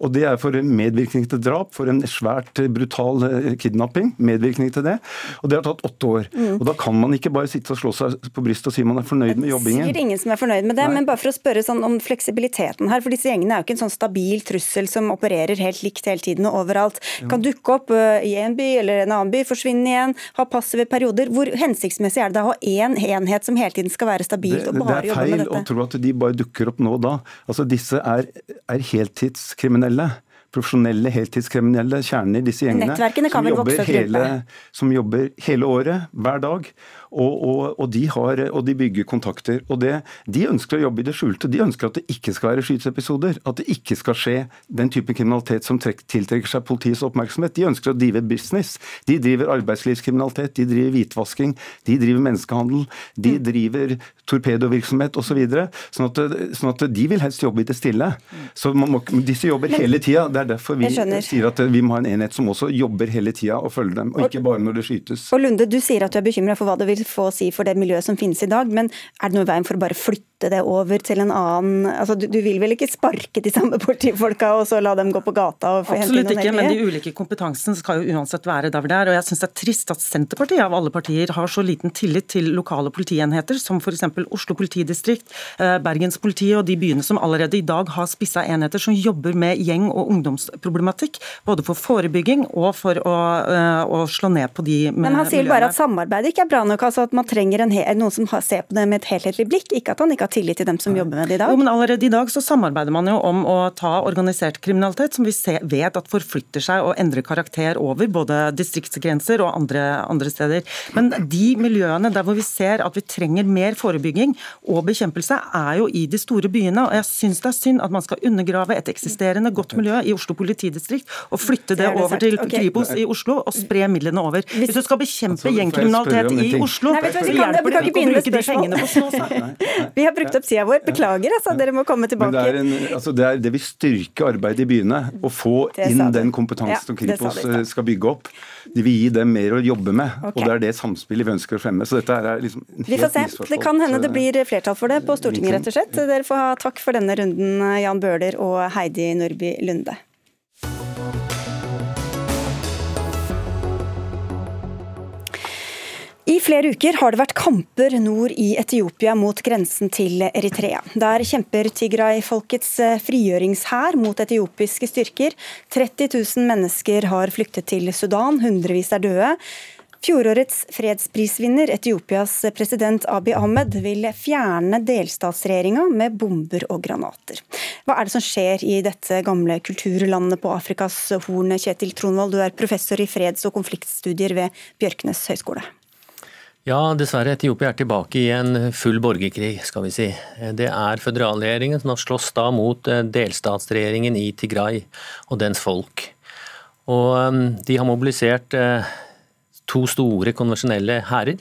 Speaker 8: Og Det er for medvirkning til drap, for en svært brutal eh, kidnapping. Medvirkning til det. Og det har tatt åtte år. Mm. Og Da kan man ikke bare sitte og slå seg på brystet og si man er fornøyd med jobbingen.
Speaker 2: Sikkert ingen som er fornøyd med det, Nei. men bare for å spørre sånn om fleksibiliteten her. For disse gjengene er jo ikke en sånn stabil trussel som opererer helt likt hele tiden og overalt. Kan dukke opp i en by eller en annen by, forsvinne igjen, ha passive perioder. Hvor hensiktsmessig er det å ha én enhet som hele tiden skal være stabilt med dette?
Speaker 8: Det er feil å tro at de bare dukker opp nå og da. Altså Disse er, er heltidskriminelle profesjonelle heltidskriminelle kjerner i disse gjengene som jobber, hele, som jobber hele året, hver dag. Og, og, og, de har, og, de bygger kontakter. og det, De ønsker å jobbe i det skjulte. De ønsker at det ikke skal være skyteepisoder. At det ikke skal skje den type kriminalitet som tiltrekker seg politiets oppmerksomhet. De ønsker å drive business. De driver arbeidslivskriminalitet, de driver hvitvasking, de driver menneskehandel, de mm. driver torpedovirksomhet osv. Så sånn, at, sånn at de vil helst jobbe i det stille. Så må, Disse jobber hele tida. Det er derfor vi sier at vi må ha en enhet som også jobber hele tida og følger dem, og ikke bare når det skytes.
Speaker 2: Og Lunde, du sier at du er bekymra for hva det vil å si for det miljøet som finnes i dag, men er det noe i veien for å bare flytte det over til en annen altså, du, du, vil vel ikke sparke de samme politifolka og så la dem gå på gata og
Speaker 9: få Absolutt ikke, men de ulike kompetansene skal jo uansett være der hvor det er. Og jeg syns det er trist at Senterpartiet av alle partier har så liten tillit til lokale politienheter, som f.eks. Oslo politidistrikt, eh, Bergenspolitiet og de byene som allerede i dag har spissa enheter som jobber med gjeng- og ungdomsproblematikk. Både for forebygging og for å, eh, å slå ned på de
Speaker 2: Men han sier bare at samarbeidet ikke er bra nok. altså at man trenger en, noen som ser på det med et helhetlig blikk, ikke at han ikke har tillit til dem som jobber med det i dag?
Speaker 9: Jo, men Allerede i dag så samarbeider man jo om å ta organisert kriminalitet, som vi vet at forflytter seg og endrer karakter over både distriktsgrenser og andre, andre steder. Men de miljøene der hvor vi ser at vi trenger mer forebygging og bekjempelse, er jo i de store byene. og Jeg syns det er synd at man skal undergrave et eksisterende godt miljø i Oslo politidistrikt og flytte det, det over til Kripos i Oslo og spre midlene over. Hvis du skal bekjempe altså, gjengkriminalitet i Oslo,
Speaker 2: Nei, så hjelper det ikke å bruke de pengene på snåsa. Vi har brukt opp tida vår. Beklager, altså. Dere må komme tilbake.
Speaker 8: Men det, en, altså, det, det vil styrke arbeidet i byene. Å få inn den kompetansen som Kripos eh, skal bygge opp. De vil gi dem mer å jobbe med. Okay. Og det er det samspillet vi ønsker å fremme. Så dette er liksom
Speaker 2: Vi får se. Det kan hende det blir flertall for det på Stortinget, rett og slett. Dere får ha takk for denne runden, Jan Bøhler og Heidi Nordby Lunde. I flere uker har det vært kamper nord i Etiopia mot grensen til Eritrea. Der kjemper Tigray-folkets eh, frigjøringshær mot etiopiske styrker. 30 000 mennesker har flyktet til Sudan, hundrevis er døde. Fjorårets fredsprisvinner, Etiopias president Abiy Ahmed, vil fjerne delstatsregjeringa med bomber og granater. Hva er det som skjer i dette gamle kulturlandet på Afrikas Horn? Kjetil Tronvold, du er professor i freds- og konfliktstudier ved Bjørknes høgskole.
Speaker 10: Ja, dessverre. Etiopia er tilbake i en full borgerkrig, skal vi si. Det er føderalregjeringen som har slåss da mot eh, delstatsregjeringen i Tigray og dens folk. Og eh, de har mobilisert eh, to store konvensjonelle hærer.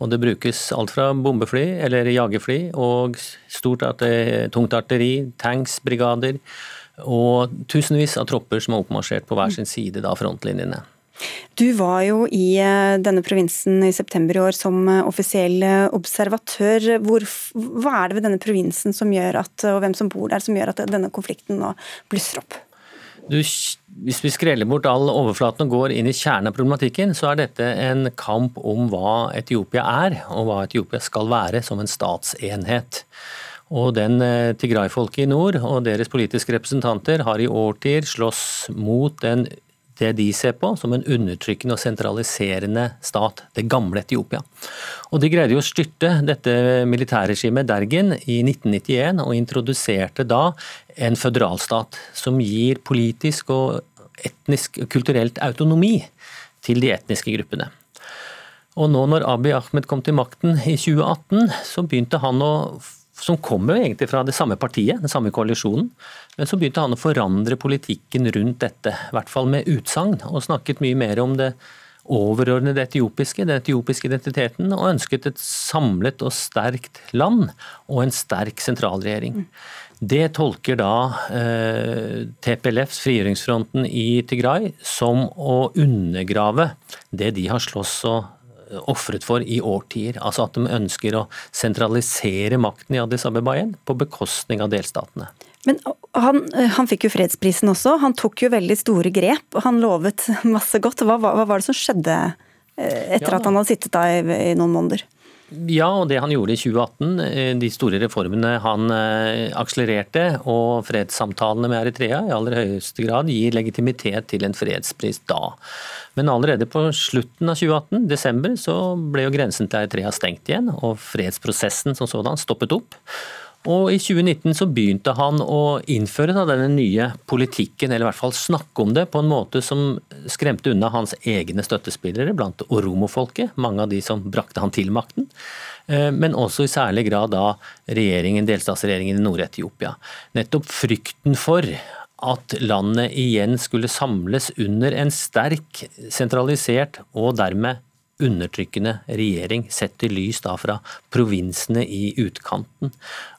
Speaker 10: Og det brukes alt fra bombefly, eller jagerfly, og stort tungt arteri, tanksbrigader og tusenvis av tropper som har oppmarsjert på hver sin side av frontlinjene.
Speaker 2: Du var jo i eh, denne provinsen i september i år som eh, offisiell eh, observatør. Hvor, hva er det ved denne provinsen som gjør at, og hvem som bor der som gjør at denne konflikten nå blusser opp?
Speaker 10: Du, hvis vi skreller bort all overflaten og går inn i kjernen av problematikken, så er dette en kamp om hva Etiopia er, og hva Etiopia skal være som en statsenhet. Og den Tigray-folket i nord og deres politiske representanter har i årtier slåss mot den det de ser på som en undertrykkende og sentraliserende stat, det gamle Etiopia. Og De greide jo å styrte dette militærregimet Dergen i 1991, og introduserte da en føderalstat som gir politisk og etnisk kulturelt autonomi til de etniske gruppene. Og nå når Abiy Ahmed kom til makten i 2018, så begynte han å som kommer egentlig fra det samme partiet, den samme koalisjonen. Men så begynte han å forandre politikken rundt dette, i hvert fall med utsagn, og snakket mye mer om det overordnede etiopiske, den etiopiske identiteten, og ønsket et samlet og sterkt land og en sterk sentralregjering. Det tolker da eh, TPLFs, frigjøringsfronten i Tigray, som å undergrave det de har slåss og ofret for i årtier. Altså at de ønsker å sentralisere makten i Addis Abeba igjen, på bekostning av delstatene.
Speaker 2: Men han, han, fikk jo fredsprisen også. Han tok jo veldig store grep, og han lovet masse godt. Hva, hva, var det som skjedde eh, etter ja. at han hadde sittet der i, i noen måneder?
Speaker 10: Ja, og det han gjorde i 2018, eh, de store reformene han eh, akselererte, og fredssamtalene med Eritrea i aller høyeste grad gir legitimitet til en fredspris da. Men allerede på slutten av 2018, desember, så ble jo grensen til Eritrea stengt igjen, og fredsprosessen som sådan stoppet opp. Og I 2019 så begynte han å innføre da, denne nye politikken, eller i hvert fall snakke om det, på en måte som skremte unna hans egne støttespillere blant oromofolket, mange av de som brakte han til makten. Eh, men også i særlig grad da regjeringen, delstatsregjeringen i Nord-Etiopia. Nettopp frykten for at landet igjen skulle samles under en sterk, sentralisert og dermed undertrykkende regjering sett i lys da fra provinsene i utkanten.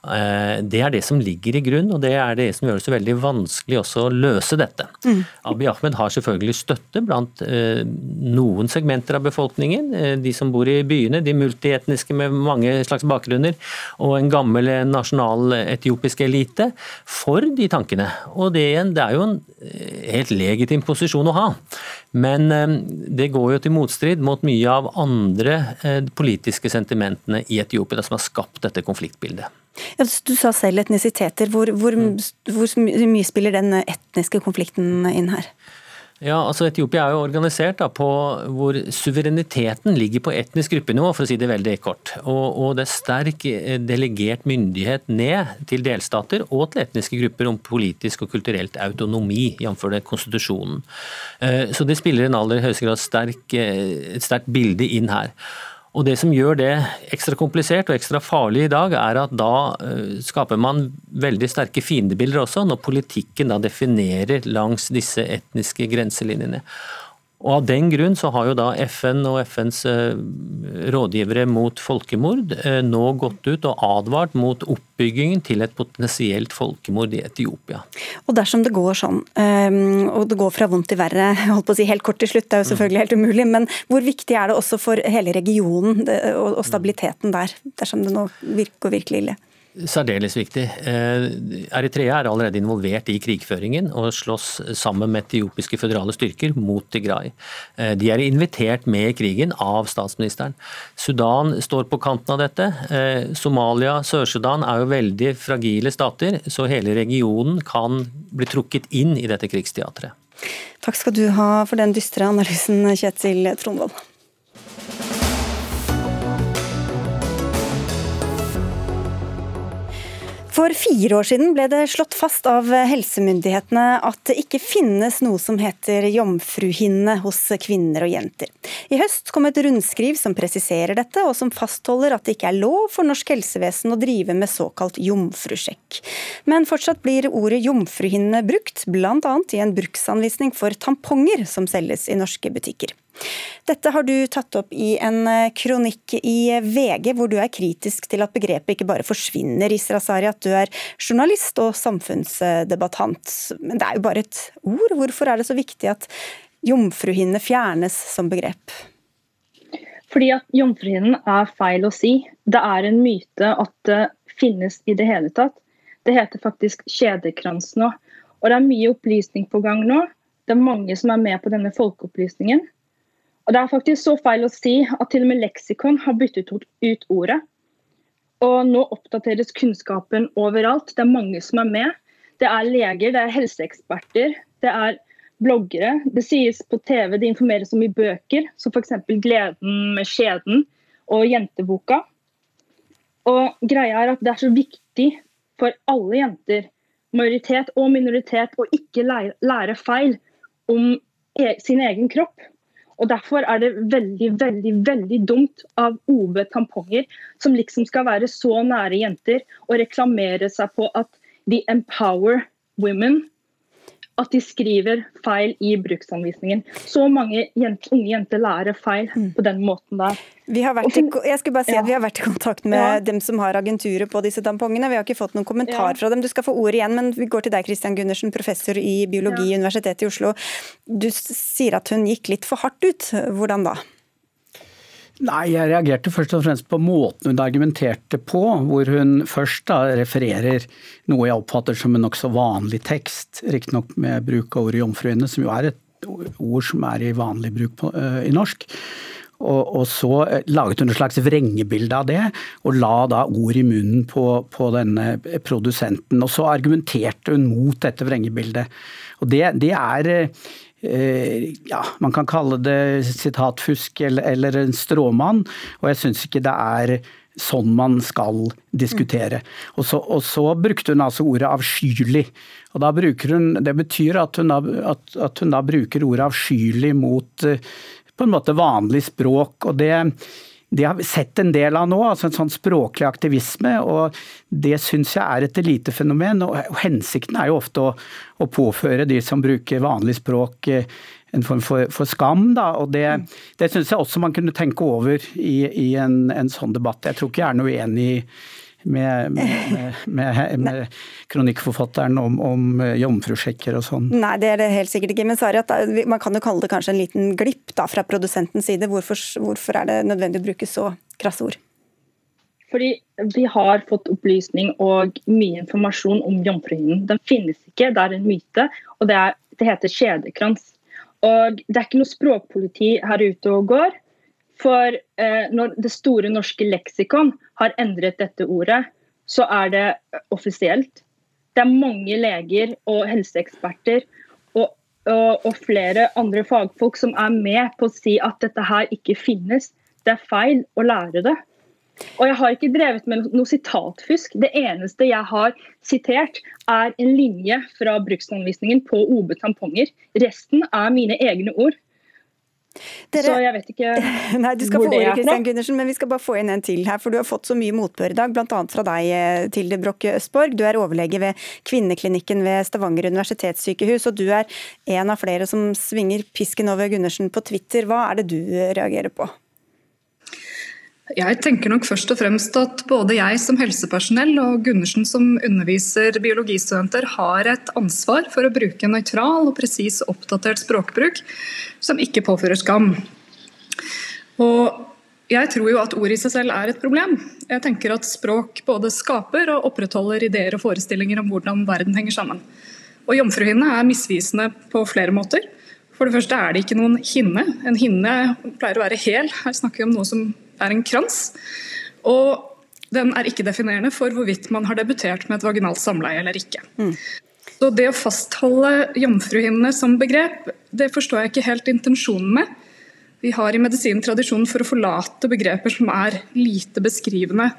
Speaker 10: Eh, det er det som ligger i grunn, og det er det som gjør det så veldig vanskelig også å løse dette. Mm. Abiy Ahmed har selvfølgelig støtte blant eh, noen segmenter av befolkningen. Eh, de som bor i byene, de multietniske med mange slags bakgrunner, og en gammel nasjonal etiopisk elite, for de tankene. Og det, det er jo en helt legitim posisjon å ha. Men det går jo til motstrid mot mye av andre politiske sentimentene i Etiopia som har skapt dette konfliktbildet.
Speaker 2: Ja, du sa selv etnisiteter. Hvor, hvor, mm. hvor, mye spiller den etniske konflikten inn her?
Speaker 10: Ja, altså Etiopia er jo organisert da, på hvor suvereniteten ligger på etnisk gruppenivå, for å si det veldig kort. Og, og, det er sterk eh, delegert myndighet ned til delstater og til etniske grupper om politisk og kulturelt autonomi, jf. konstitusjonen. Eh, så det spiller en aller høyeste grad sterk, eh, et sterkt bilde inn her. Og Det som gjør det ekstra komplisert og ekstra farlig i dag, er at da eh, skaper man veldig sterke fiendebilder også, når politikken da definerer langs disse etniske grenselinjene. Og Av den grunn så har jo da FN og FNs eh, rådgivere mot folkemord eh, nå gått ut og advart mot oppbyggingen til et potensielt folkemord i Etiopia.
Speaker 2: Og dersom det går sånn, ehm, og det går fra vondt til verre, [LAUGHS] holdt på å si helt kort til slutt, det er jo selvfølgelig helt umulig, men hvor viktig er det også for hele regionen og stabiliteten der, dersom det nå virker virkelig ille?
Speaker 10: Særdeles viktig. Eh, Eritrea er allerede involvert i krigføringen og slåss sammen med etiopiske føderale styrker mot Tigray. Eh, de er invitert med i krigen av statsministeren. Sudan står på kanten av dette. Eh, Somalia, Sør-Sudan er jo veldig fragile stater, så hele regionen kan bli trukket inn i dette krigsteatret.
Speaker 2: Takk skal du ha for den dystre analysen, Kjetil Tronvold. For fire år siden ble det slått fast av helsemyndighetene at det ikke finnes noe som heter jomfruhinne hos kvinner og jenter. I høst kom et rundskriv som presiserer dette, og som fastholder at det ikke er lov for norsk helsevesen å drive med såkalt jomfrusjekk. Men fortsatt blir ordet jomfruhinne brukt, bl.a. i en bruksanvisning for tamponger som selges i norske butikker. Dette har du tatt opp i en eh, kronikk i VG, hvor du er kritisk til at begrepet ikke bare forsvinner. Isra Sari, at du er journalist og samfunnsdebattant. Men det er jo bare et ord. Hvorfor er det så viktig at jomfruhinne fjernes som begrep?
Speaker 11: Fordi at jomfruhinnen er feil å si. Det er en myte at det finnes i det hele tatt. Det heter faktisk kjedekrans nå. Og det er mye opplysning på gang nå. Det er mange som er med på denne folkeopplysningen. Og Det er faktisk så feil å si at til og med leksikon har byttet ut ordet. Og nå oppdateres kunnskapen overalt. Det er mange som er med. Det er leger, det er helseeksperter, det er bloggere. Det sies på TV, det informeres om i bøker, som f.eks. 'Gleden med skjeden' og 'Jenteboka'. Og greia er at Det er så viktig for alle jenter, majoritet og minoritet, å ikke lære feil om e-, sin egen kropp. Og Derfor er det veldig veldig, veldig dumt av OB tamponger, som liksom skal være så nære jenter, og reklamere seg på at de empower women. At de skriver feil i bruksanvisningen. Så mange jenter, unge jenter lærer feil
Speaker 2: Mm.
Speaker 11: på den måten der.
Speaker 2: Vi har vært i, jeg skulle bare si
Speaker 11: Ja.
Speaker 2: at vi har vært i kontakt med
Speaker 11: Ja.
Speaker 2: dem som har agenturer på disse tampongene. Vi har ikke fått noen kommentar
Speaker 11: Ja.
Speaker 2: fra dem. Du skal få ordet igjen, men vi går til deg, Christian Gundersen, professor i biologi i Universitetet i Oslo. Du sier at hun gikk litt for hardt ut. Hvordan da?
Speaker 12: Nei, jeg reagerte først og fremst på måten hun argumenterte på, hvor hun først da refererer noe jeg oppfatter som en nokså vanlig tekst, riktignok med bruk av ordet jomfruhinne, som jo er et ord som er i vanlig bruk på, uh, i norsk. Og, og så eh, laget hun et slags vrengebilde av det, og la da ord i munnen på, på denne produsenten. Og så argumenterte hun mot dette vrengebildet. Og det, det er eh, ja, man kan kalle det sitatfusk eller, eller en stråmann, og jeg syns ikke det er sånn man skal diskutere. Og så, og så brukte hun altså ordet avskyelig. Og hun, Det betyr at hun da, at, at hun da bruker ordet avskyelig mot eh, på en måte vanlig språk. og det det har vi sett en del av nå, altså en sånn språklig aktivisme. og Det syns jeg er et elitefenomen. og Hensikten er jo ofte å, å påføre de som bruker vanlig språk eh, en form for, for skam. Da, og Det, det syns jeg også man kunne tenke over i, i en, en, sånn debatt. Jeg tror ikke jeg er noe enig [LAUGHS] med, med, med, med kronikkforfatteren om, om jomfrusjekker og sånn.
Speaker 2: Nei, det er det helt sikkert ikke. Men Sari, man kan jo kalle det kanskje en liten glipp da, fra produsentens side. Hvorfor, hvorfor er det nødvendig å bruke så krasse ord?
Speaker 11: Fordi vi har fått opplysning og mye informasjon om jomfruhinnen. Den finnes ikke, det er en myte, og det, er, det heter kjedekrans. Og det er ikke noe språkpoliti her ute og går. For eh, når det store norske leksikon har endret dette ordet, så er det offisielt. Det er mange leger og helseeksperter og, og, og, flere andre fagfolk som er med på å si at dette her ikke finnes. Det er feil å lære det. Og jeg har ikke drevet med noe sitatfusk. Det eneste jeg har sitert, er en linje fra bruksanvisningen på OB tamponger. Resten er mine egne ord.
Speaker 2: Dere,
Speaker 11: så jeg vet ikke [LAUGHS]
Speaker 2: nei, du skal
Speaker 11: hvor
Speaker 2: få
Speaker 11: det
Speaker 2: ordet, Christian
Speaker 11: fra.
Speaker 2: Gundersen, men vi skal bare få inn en til her. For du har fått så mye motbør i dag, bl.a. fra deg, eh, Tilde Brokke Østborg. Du er overlege ved Kvinneklinikken ved Stavanger universitetssykehus, og du er en av flere som svinger pisken over Gundersen på Twitter. Hva er det du reagerer på?
Speaker 13: Jeg tenker nok først og fremst at både jeg som helsepersonell og Gundersen som underviser biologistudenter har et ansvar for å bruke nøytral og presis oppdatert språkbruk som ikke påfører skam. Og jeg tror jo at ord i seg selv er et problem. Jeg tenker at språk både skaper og opprettholder ideer og forestillinger om hvordan verden henger sammen. Og jomfruhinne er misvisende på flere måter. For det første er det ikke noen hinne. En hinne pleier å være hel. Her snakker vi om noe som er en krans. Og den er ikke definerende for hvorvidt man har debutert med et vaginalt samleie eller ikke.
Speaker 2: Mm.
Speaker 13: Så det å fastholde jomfruhinnene som begrep, det forstår jeg ikke helt intensjonen med. Vi har i medisinen tradisjon for å forlate begreper som er lite beskrivende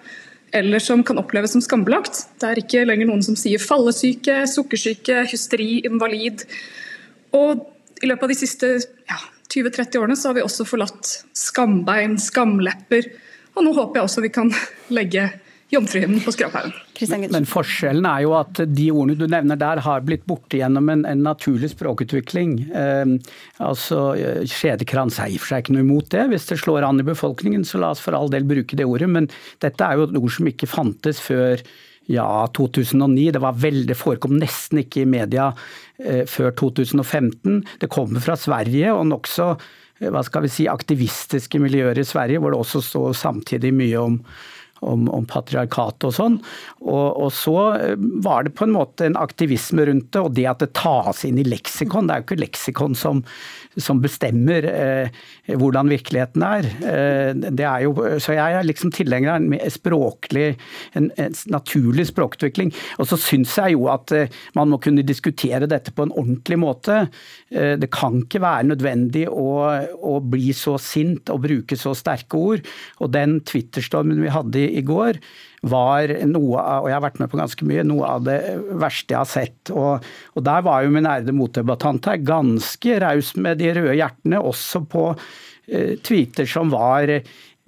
Speaker 13: eller som kan oppleves som skambelagt. Det er ikke lenger noen som sier fallesyke, sukkersyke, hysteri, invalid. Og i løpet av de siste 20-30 årene så har vi også forlatt skambein, skamlepper. Og nå håper jeg også vi kan [LAUGHS] legge jomfruhinnen på skraphaugen.
Speaker 12: Men forskjellen er jo at de ordene du nevner der har blitt borte gjennom en, en naturlig språkutvikling. Eh, altså Skjedekrans er i og for seg ikke noe imot det. Hvis det slår an i befolkningen, så la oss for all del bruke det ordet. Men dette er jo et ord som ikke fantes før ja, 2009. Det var veldig, forekom nesten ikke i media eh, før 2015. Det kommer fra Sverige og nokså hva skal vi si, aktivistiske miljøer i Sverige, hvor det også står samtidig mye om om, om patriarkatet og sånn. Og, og, så var det på en måte en aktivisme rundt det, og det at det tas inn i leksikon. Det er jo ikke leksikon som, som bestemmer eh, hvordan virkeligheten er. Eh, det er jo, så jeg er liksom tilhenger av en språklig, en, en, naturlig språkutvikling. Og så syns jeg jo at eh, man må kunne diskutere dette på en ordentlig måte. Eh, det kan ikke være nødvendig å, å, bli så sint og bruke så sterke ord. Og den Twitter-stormen vi hadde i, i går, var noe av, og jeg har vært med på ganske mye, noe av det verste jeg har sett. Og, og der var jo min ærede motdebattant her ganske raus med de røde hjertene, også på eh, tweeter som var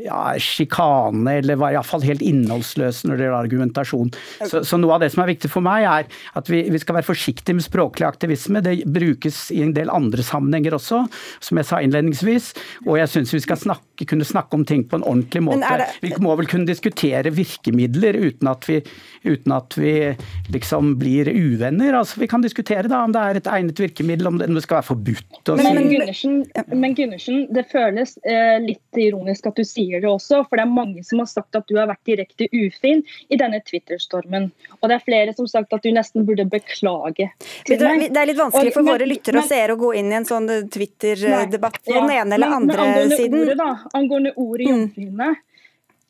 Speaker 12: ja, sjikane, eller var iallfall helt innholdsløse når det gjelder argumentasjon. Så, så, noe av det som er viktig for meg, er at vi, vi, skal være forsiktige med språklig aktivisme. Det brukes i en del andre sammenhenger også, som jeg sa innledningsvis. Og jeg syns vi skal snakke, kunne snakke om ting på en ordentlig måte. Det... Vi må vel kunne diskutere virkemidler uten at vi, uten at vi liksom blir uvenner. Altså, vi kan diskutere da om det er et egnet virkemiddel, om det, om det skal være forbudt.
Speaker 11: Men, men, Gundersen, men Gundersen, det føles eh, litt ironisk at du sier det også, for det er mange som har sagt at du har vært direkte ufin i denne Twitter-stormen. Og det er flere som har sagt at du nesten burde beklage
Speaker 2: til meg. Det er litt vanskelig for våre lyttere og seere å gå inn i en sånn Twitter-debatt på den ene eller andre men, siden.
Speaker 11: Ordet, da, angående ordet mm. jomfruhinne.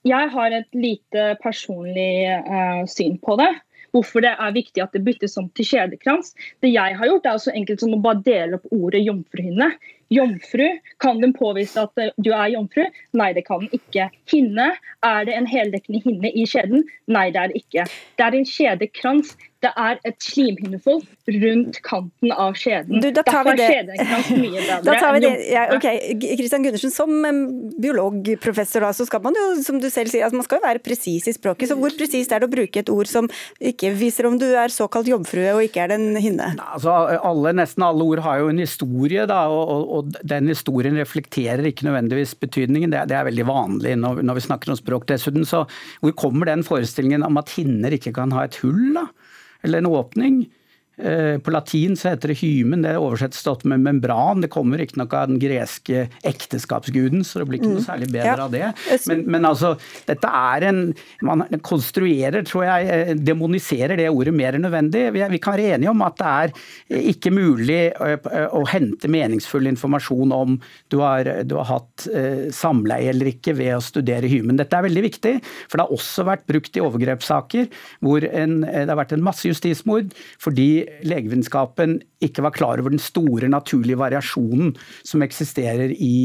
Speaker 11: Jeg har et lite personlig uh, syn på det hvorfor det er viktig at det byttes om til kjedekrans. Det jeg har gjort, er så enkelt som å bare dele opp ordet jomfruhinne Jomfru, kan den påvise at eh, du er jomfru? Nei, det kan den ikke. Hinne, er det en heldekkende hinne i kjeden? Nei, det er det ikke. Det er en kjedekrans. Det er et slimhinnefold rundt kanten av skjeden.
Speaker 2: Du, da tar
Speaker 11: Derfor
Speaker 2: vi
Speaker 11: det. mye da tar vi
Speaker 2: det. Ja, okay. Kristian Gundersen, som biologprofessor da, så skal man jo, som du selv sier, altså man skal jo være presis i språket. Så hvor presist er det å bruke et ord som ikke viser om du er såkalt jomfrue og ikke er en hinne?
Speaker 12: Altså, alle, nesten alle ord har jo en historie, da. og, og den historien reflekterer ikke nødvendigvis betydningen. Det, det er veldig vanlig når, når, vi snakker om språk. Dessuten så Hvor kommer den forestillingen om at hinner ikke kan ha et hull, da? Eller en åpning? Eh, på latin så heter det hymen, det oversettes stått med membran. Det kommer riktignok av den greske ekteskapsguden, så det blir ikke noe mm. særlig bedre ja. av det. Men, men, altså, dette er en Man konstruerer, tror jeg, eh, demoniserer det ordet mer enn nødvendig. Vi, vi kan være enige om at det er eh, ikke mulig å hente meningsfull informasjon om du har, du har hatt samleie eller ikke ved å studere hymen. Dette er veldig viktig, for det har også vært brukt i overgrepssaker hvor en, det har vært en masse justismord fordi legevitenskapen ikke var klar over den store naturlige variasjonen som eksisterer i,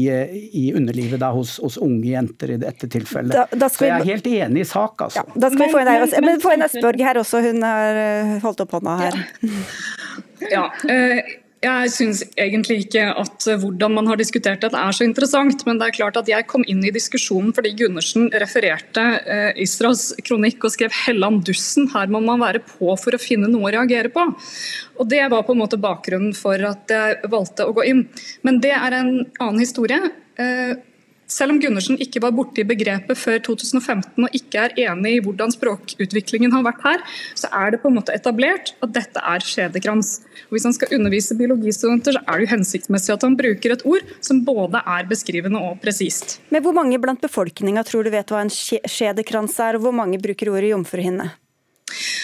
Speaker 12: i underlivet da, hos, hos, unge jenter i dette tilfellet. Da, da Så jeg er helt enig i sak, altså.
Speaker 2: Ja, da skal vi få inn Eiras. Men få inn Østborg her også, hun har eh, holdt opp hånda her.
Speaker 13: Ja, ja jeg syns egentlig ikke at eh, hvordan man har diskutert dette er så interessant, men det er klart at jeg kom inn i diskusjonen fordi Gundersen refererte Israels kronikk og skrev 'Helland dussen'. Her må man være på for å finne noe å reagere på. Og Det var på en måte bakgrunnen for at jeg valgte å gå inn. Men det er en annen historie. Selv om Gundersen ikke var borti begrepet før 2015 og ikke er enig i hvordan språkutviklingen har vært her, så er det på en måte etablert at dette er skjedekrans. Og hvis han skal undervise biologistudenter, så er det jo hensiktsmessig at han bruker et ord som både er beskrivende og presist.
Speaker 2: Men hvor mange blant befolkninga tror du vet hva en skjedekrans er, og hvor mange bruker ordet jomfruhinne?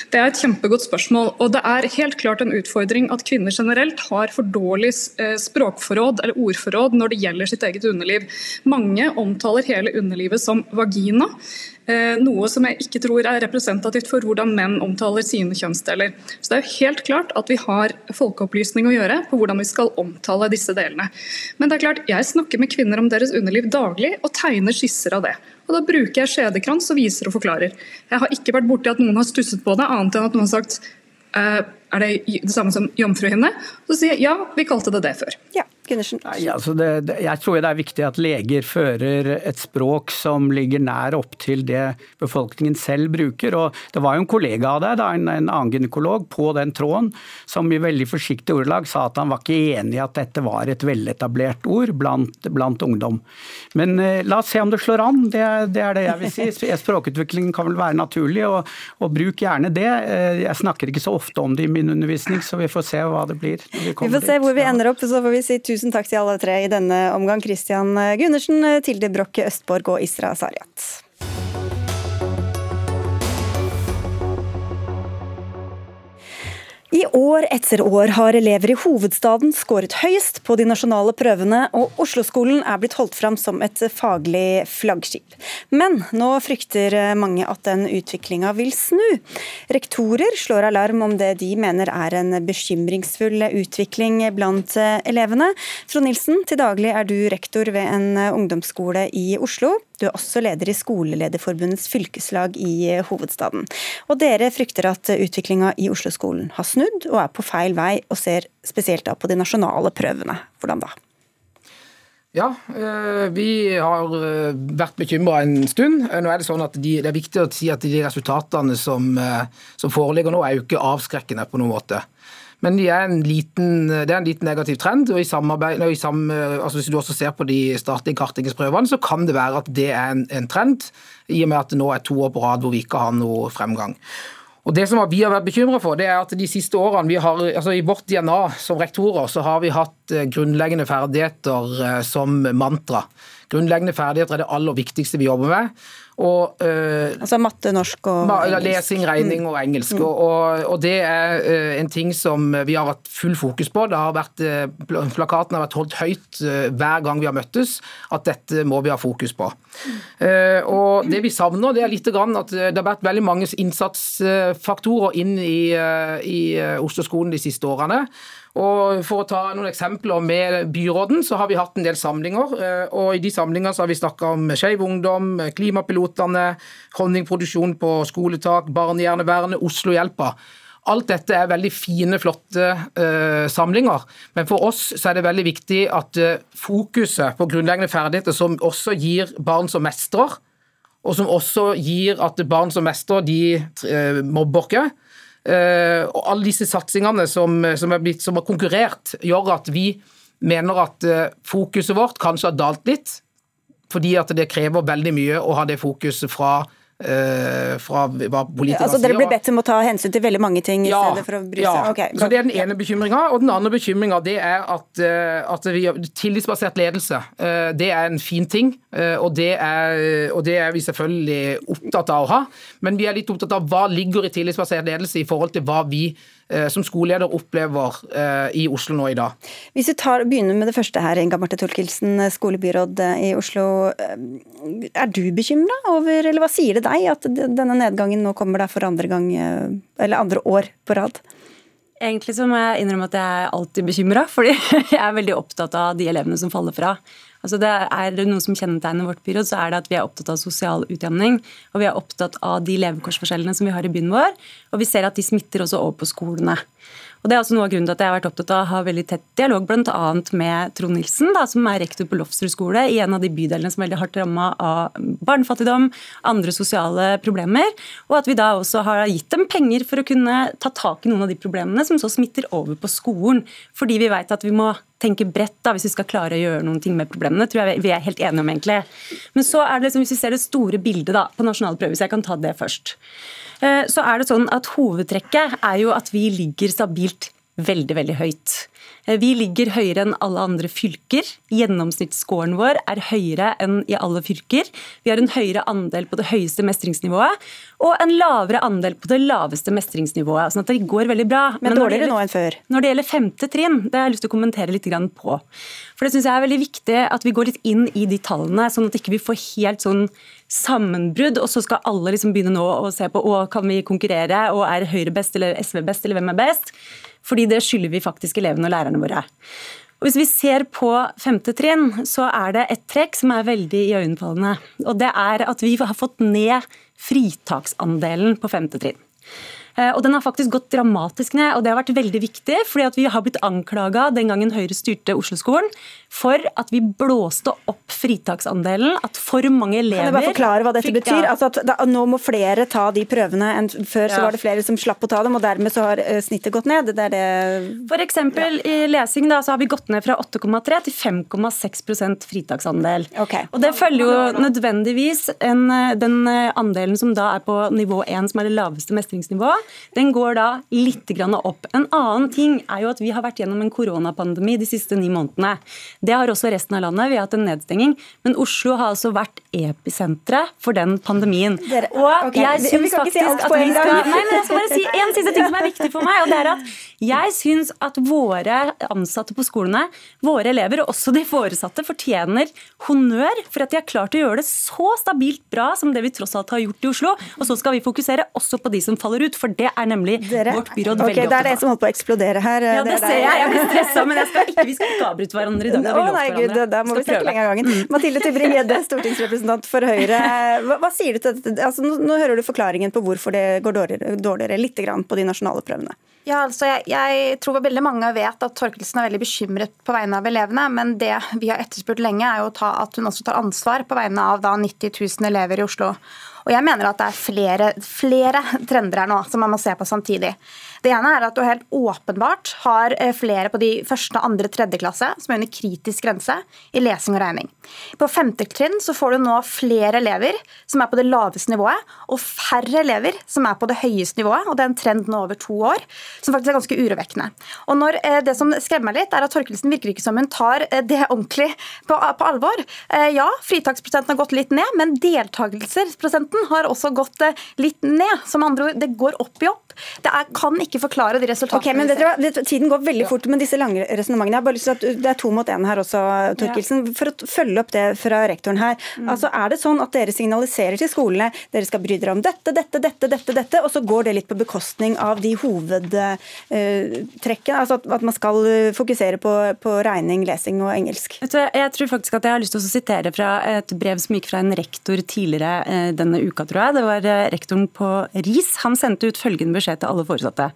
Speaker 13: Det er et kjempegodt spørsmål. og Det er helt klart en utfordring at kvinner generelt har for dårlig eh, språkforråd eller ordforråd når det gjelder sitt eget underliv. Mange omtaler hele underlivet som vagina. Eh, noe som jeg ikke tror er representativt for hvordan menn omtaler sine kjønnsdeler. Så Det er jo helt klart at vi har folkeopplysning å gjøre på hvordan vi skal omtale disse delene. Men det er klart, jeg snakker med kvinner om deres underliv daglig og tegner skisser av det. Og Da bruker jeg skjedekrans og viser og forklarer. Jeg har ikke vært borti at noen har stusset på det, annet enn at noen har sagt uh, er det det samme som jomfruhinne? Så sier jeg ja, vi kalte det det før.
Speaker 2: Ja. Gundersen?
Speaker 12: Altså jeg tror det er viktig at leger fører et språk som ligger nær opp til det befolkningen selv bruker. og Det var jo en kollega av deg, en, en, annen gynekolog, på den tråden, som i veldig forsiktig ordelag sa at han var ikke enig i at dette var et veletablert ord blant, blant ungdom. Men eh, la oss se om det slår an, det, det, er det jeg vil si. [LAUGHS] Språkutviklingen kan vel være naturlig, og, og bruk gjerne det. Eh, jeg snakker ikke så ofte om det i min undervisning, så vi får se hva det blir.
Speaker 2: Vi, vi, får se dit. hvor vi ender opp, så får vi si tusen takk til alle tre i denne omgang. Christian Gundersen, Tilde Broch Østborg og Isra Sariat. I år etter år har elever i hovedstaden skåret høyest på de nasjonale prøvene, og Oslo-skolen er blitt holdt fram som et faglig flaggskip. Men nå frykter mange at den utviklinga vil snu. Rektorer slår alarm om det de mener er en bekymringsfull utvikling blant elevene. Trond Nilsen, til daglig er du rektor ved en ungdomsskole i Oslo. Du er også leder i Skolelederforbundets fylkeslag i hovedstaden. Og dere frykter at utviklinga i Oslo-skolen har snudd og er på feil vei, og ser spesielt da på de nasjonale prøvene. Hvordan da?
Speaker 14: Ja, eh, vi har eh, vært bekymra en stund. Eh, nå er Det sånn at de, det er viktig å si at de resultatene som, som foreligger nå, er jo ikke avskrekkende på noen måte. Men de er liten, det er en liten negativ trend. og i samarbeid, i sam, altså Hvis du også ser på de statlige kartleggingsprøvene, så kan det være at det er en, en trend, i og med at det nå er to år på rad hvor vi ikke har noe fremgang. Og det som vi har vært bekymra for, det er at de siste årene vi har, altså I vårt DNA som rektorer så har vi hatt eh, grunnleggende ferdigheter eh, som mantra. Grunnleggende ferdigheter er det aller viktigste vi jobber med.
Speaker 2: Og, uh, altså matte, norsk og
Speaker 14: engelsk. Lesing, regning og engelsk. Mm. Og, og, det er uh, en ting som vi har hatt full fokus på. Det har vært, uh, plakaten har vært holdt høyt hver gang vi har møttes, at dette må vi ha fokus på. og Det vi savner, det er litt grann at det har vært veldig mange innsatsfaktorer inn i, i Oslo-skolen de siste årene. Og For å ta noen eksempler med byråden, så har vi hatt en del samlinger. Eh, og I de samlingene så har vi snakka om Skeiv Ungdom, Klimapilotene, honningproduksjon på skoletak, Barnehjernevernet, Oslohjelpa. Alt dette er veldig fine, flotte uh, samlinger, men for oss så er det veldig viktig at uh, fokuset på grunnleggende ferdigheter, som også gir barn som mestrer, og som også gir at barn som mestrer, de uh, mobber ikke, og alle disse satsingene som, som, er blitt, som har konkurrert, gjør at vi mener at eh, fokuset vårt kanskje har dalt litt. Fordi at det krever veldig mye å ha det fokuset fra fra hva politikerne
Speaker 2: altså, Dere blir bedt om å ta hensyn til veldig mange ting i ja, stedet for å bry seg? Ja, okay,
Speaker 14: så det er den ene bekymringa. Og den andre bekymringa er at, uh, at vi, tillitsbasert ledelse uh, det er en fin ting. Og det, er, og, det er, vi selvfølgelig opptatt av å ha. Men vi er litt opptatt av hva ligger i tillitsbasert ledelse i forhold til hva vi Eh, som skoleleder opplever eh, i Oslo nå i dag.
Speaker 2: Hvis vi tar, begynner med det første her, Inga Marte Thorkildsen, skolebyråd eh, i Oslo. Er du bekymra over, eller hva sier det deg, at denne nedgangen nå kommer der for andre gang, eller andre år på rad?
Speaker 15: Egentlig så må jeg innrømme at jeg er alltid bekymra, fordi [LAUGHS] jeg er veldig opptatt av de elevene som faller fra. Altså det er det noe som kjennetegner vårt byråd, så er det at vi er opptatt av sosial utjevning. Og vi er opptatt av de levekårsforskjellene som vi har i byen vår. Og vi ser at de smitter også over på skolene. Og Det er også noe av grunnen til at jeg har vært opptatt av å ha veldig tett dialog bl.a. med Trond Nilsen, da, som er rektor på Lofsrud skole, i en av de bydelene som er veldig hardt ramma av barnefattigdom, andre sosiale problemer. Og at vi da også har gitt dem penger for å kunne ta tak i noen av de problemene som så smitter over på skolen. Fordi vi vet at vi må tenke bredt da, hvis vi skal klare å gjøre noen ting med problemene. tror jeg vi er helt enige om egentlig. Men så er det liksom, hvis vi ser det store bildet da, på nasjonale prøver, hvis jeg kan ta det først. Eh, så er det sånn at Hovedtrekket er jo at vi ligger stabilt veldig, veldig høyt. Eh, vi ligger høyere enn alle andre fylker. Gjennomsnittsscoren vår er høyere enn i alle fylker. Vi har en høyere andel på det høyeste mestringsnivået og en lavere andel på det laveste mestringsnivået. sånn at det går veldig bra.
Speaker 2: Men, Men dårligere nå enn før?
Speaker 15: Når det gjelder femte trinn, det har jeg lyst til å kommentere litt på. For det syns jeg er veldig viktig at vi går litt inn i de tallene, sånn at ikke vi ikke får helt sånn sammenbrudd, og så skal alle liksom begynne nå å se på å, kan vi konkurrere, og er Høyre best eller SV best, eller hvem er best? Fordi det skylder vi faktisk elevene og lærerne våre. Og Hvis vi ser på femte trinn, så er det et trekk som er veldig iøynefallende. Og det er at vi har fått ned fritaksandelen på femte trinn. Eh, og den har faktisk gått dramatisk ned, og det har vært veldig viktig. fordi vi har blitt anklaga den gangen Høyre styrte Oslo-skolen for at vi blåste opp fritaksandelen. At for mange elever
Speaker 2: Kan jeg bare forklare hva dette betyr? Altså at da, Nå må flere ta de prøvene enn før. Ja. Så var det flere som slapp å ta dem, og dermed så har eh, snittet gått ned. Det er det
Speaker 15: For eksempel ja. i lesing da, så har vi gått ned fra 8,3 til 5,6 fritaksandel.
Speaker 2: Okay.
Speaker 15: Og det følger jo nødvendigvis en, eh, den andelen som da er på nivå 1, som er det laveste mestringsnivået den går da litt opp. En annen ting er jo at vi har vært gjennom en koronapandemi de siste ni månedene. Det har også resten av landet. Vi har hatt en nedstenging. Men Oslo har altså vært episenteret for den pandemien.
Speaker 2: Dere, og okay, jeg syns faktisk si at vi skal
Speaker 15: Nei, men jeg skal bare si en siste ting som er viktig for meg. og det er at Jeg syns at våre ansatte på skolene, våre elever og også de foresatte, fortjener honnør for at de har klart å gjøre det så stabilt bra som det vi tross alt har gjort i Oslo. Og så skal vi fokusere også på de som faller ut. for Arbeiderpartiet er nemlig Dere, vårt byråd
Speaker 2: okay, veldig opptatt av. Det er det som holder på å eksplodere her.
Speaker 15: Ja, det, det ser jeg. Jeg blir stressa, men skal ikke, vi skal ikke [LAUGHS] avbryte hverandre i dag.
Speaker 2: Å nei, gud, da må vi snakke lenge av gangen. Mm. Mathilde Tybring-Gjedde, stortingsrepresentant for Høyre. Hva, hva, sier du til dette? Altså, nå, nå, hører du forklaringen på hvorfor det går dårligere, dårligere litt på de nasjonale prøvene.
Speaker 16: Ja, altså jeg, jeg, tror veldig mange vet at Torkelsen er veldig bekymret på vegne av elevene, men det vi har etterspurt lenge, er jo at hun også tar ansvar på vegne av da 90 000 elever i Oslo. Og jeg mener at det er flere, flere trender her nå som man må se på samtidig. Det ene er at du helt åpenbart har eh, flere på de første, andre, tredje klasse som er under kritisk grense i lesing og regning. På femte trinn så får du nå flere elever som er på det laveste nivået, og færre elever som er på det høyeste nivået. og Det er en trend nå over to år som faktisk er ganske urovekkende. Og når eh, Det som skremmer meg litt, er at Torkelsen virker ikke som hun tar eh, det ordentlig på, på alvor. Ja, fritaksprosenten har gått litt ned, men deltakelsesprosenten har også gått litt ned. Som andre ord, det går opp i opp. Det er, kan ikke forklare de resultatene
Speaker 2: okay, men vet dere, Tiden går veldig fort med disse lange resonnementene. Jeg har bare lyst til at Det er to mot én her også, Torkelsen. For å følge opp det fra rektoren her. Mm. Altså, Er det sånn at dere signaliserer til skolene dere skal bry dere om dette, dette, dette, dette, dette, og så går det litt på bekostning av de hovedtrekkene? Uh, altså at, man skal fokusere på, på, regning, lesing og engelsk?
Speaker 15: Jeg tror faktisk at jeg har lyst til å sitere fra et brev som gikk fra en rektor tidligere uh, denne uka, tror jeg. Det var uh, rektoren på RIS. Han sendte ut følgende beskjed til alle foresatte.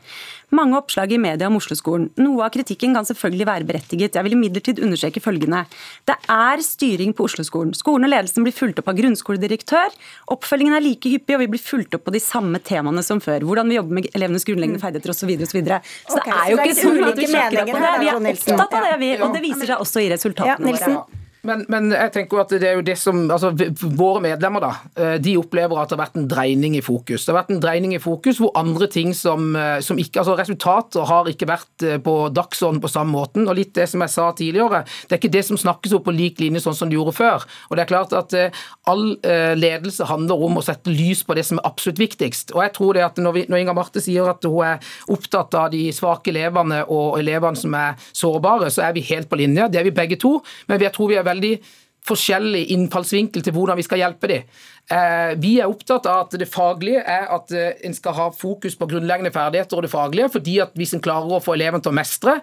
Speaker 15: Mange oppslag i media om Oslo-skolen. Noe av kritikken kan selvfølgelig være berettiget. Jeg vil imidlertid understreke følgende. Det er styring på Oslo-skolen. Skolen og ledelsen blir fulgt opp av grunnskoledirektør. Oppfølgingen er like hyppig, og vi blir fulgt opp på de samme temaene som før. Hvordan vi jobber med elevenes grunnleggende mm. ferdigheter osv. Så, videre, og så, så det er jo ikke sånn at vi sjekker opp på det. Vi er opptatt av det, vi. Og det viser seg også i resultatene
Speaker 14: våre. Men, men, jeg tenker jo at det er jo det som, altså Våre medlemmer da, eh, de opplever at det har vært en dreining i fokus. Det har vært en dreining i fokus hvor andre ting som, eh, som ikke, altså Resultater har ikke vært eh, på dagsorden på samme måten. og litt det som jeg sa tidligere, Det er ikke det som snakkes opp på lik linje sånn som det gjorde før. og det er klart at All ledelse handler om å sette lys på det som er absolutt viktigst. og jeg tror det at Når, vi, når Inga Marte sier at hun er opptatt av de svake elevene og elevene som er sårbare, så er vi helt på linje. Det er vi begge to. men jeg tror vi er veldig forskjellig innfallsvinkel til hvordan vi skal hjelpe dem. Eh, vi er opptatt av at det faglige er at eh, en skal ha fokus på grunnleggende ferdigheter og det faglige, fordi at hvis en klarer å få eleven til å mestre,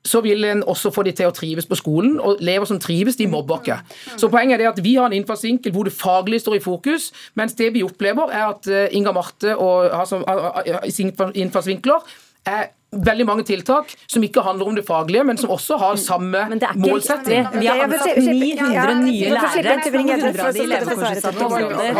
Speaker 14: så vil en også få de til å trives på skolen. Og elever som trives, de mobber ikke. Så poenget er det at vi har en innfallsvinkel hvor det faglige står i fokus, mens det vi opplever, er at eh, Inga Marte og altså, innfallsvinkler er veldig mange tiltak som ikke handler om det faglige, men som også har samme målsetting.
Speaker 15: Vi har ansatt 900 nye lærere. 200 av de levekårsutsatte områder.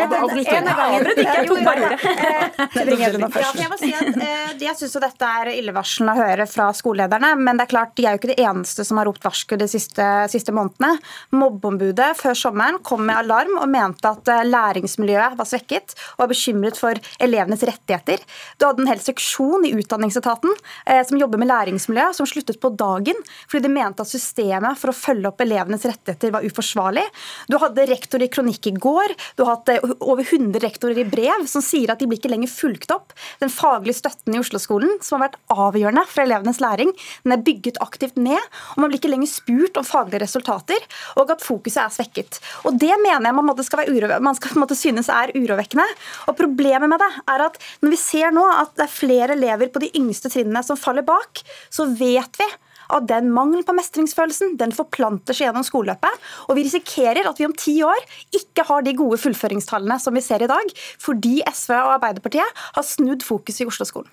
Speaker 16: Jeg syns dette er illevarslende å høre fra skolelederne, men det er klart de er jo ikke det eneste som har ropt varsku de siste, siste månedene. Mobbeombudet før sommeren kom med alarm og mente at eh, læringsmiljøet var svekket, og var bekymret for elevenes rettigheter. Du hadde en hel seksjon i Utdanningsetaten Eh, som jobber med læringsmiljø, som sluttet på dagen fordi de mente at systemet for å følge opp elevenes rettigheter var uforsvarlig. Du hadde rektor i kronikk i går, du har hatt eh, over 100 rektorer i brev som sier at de blir ikke lenger fulgt opp. Den faglige støtten i Oslo-skolen, som har vært avgjørende for elevenes læring, den er bygget aktivt ned. og Man blir ikke lenger spurt om faglige resultater, og at fokuset er svekket. Og Det mener jeg man, skal være man skal måtte synes er urovekkende. Og Problemet med det er at når vi ser nå at det er flere elever på de yngste trinnene som faller bak, så vet vi at den mangelen på mestringsfølelsen den forplanter seg gjennom skoleløpet. Og vi risikerer at vi om ti år ikke har de gode fullføringstallene som vi ser i dag, fordi SV og Arbeiderpartiet har snudd fokus i Oslo-skolen.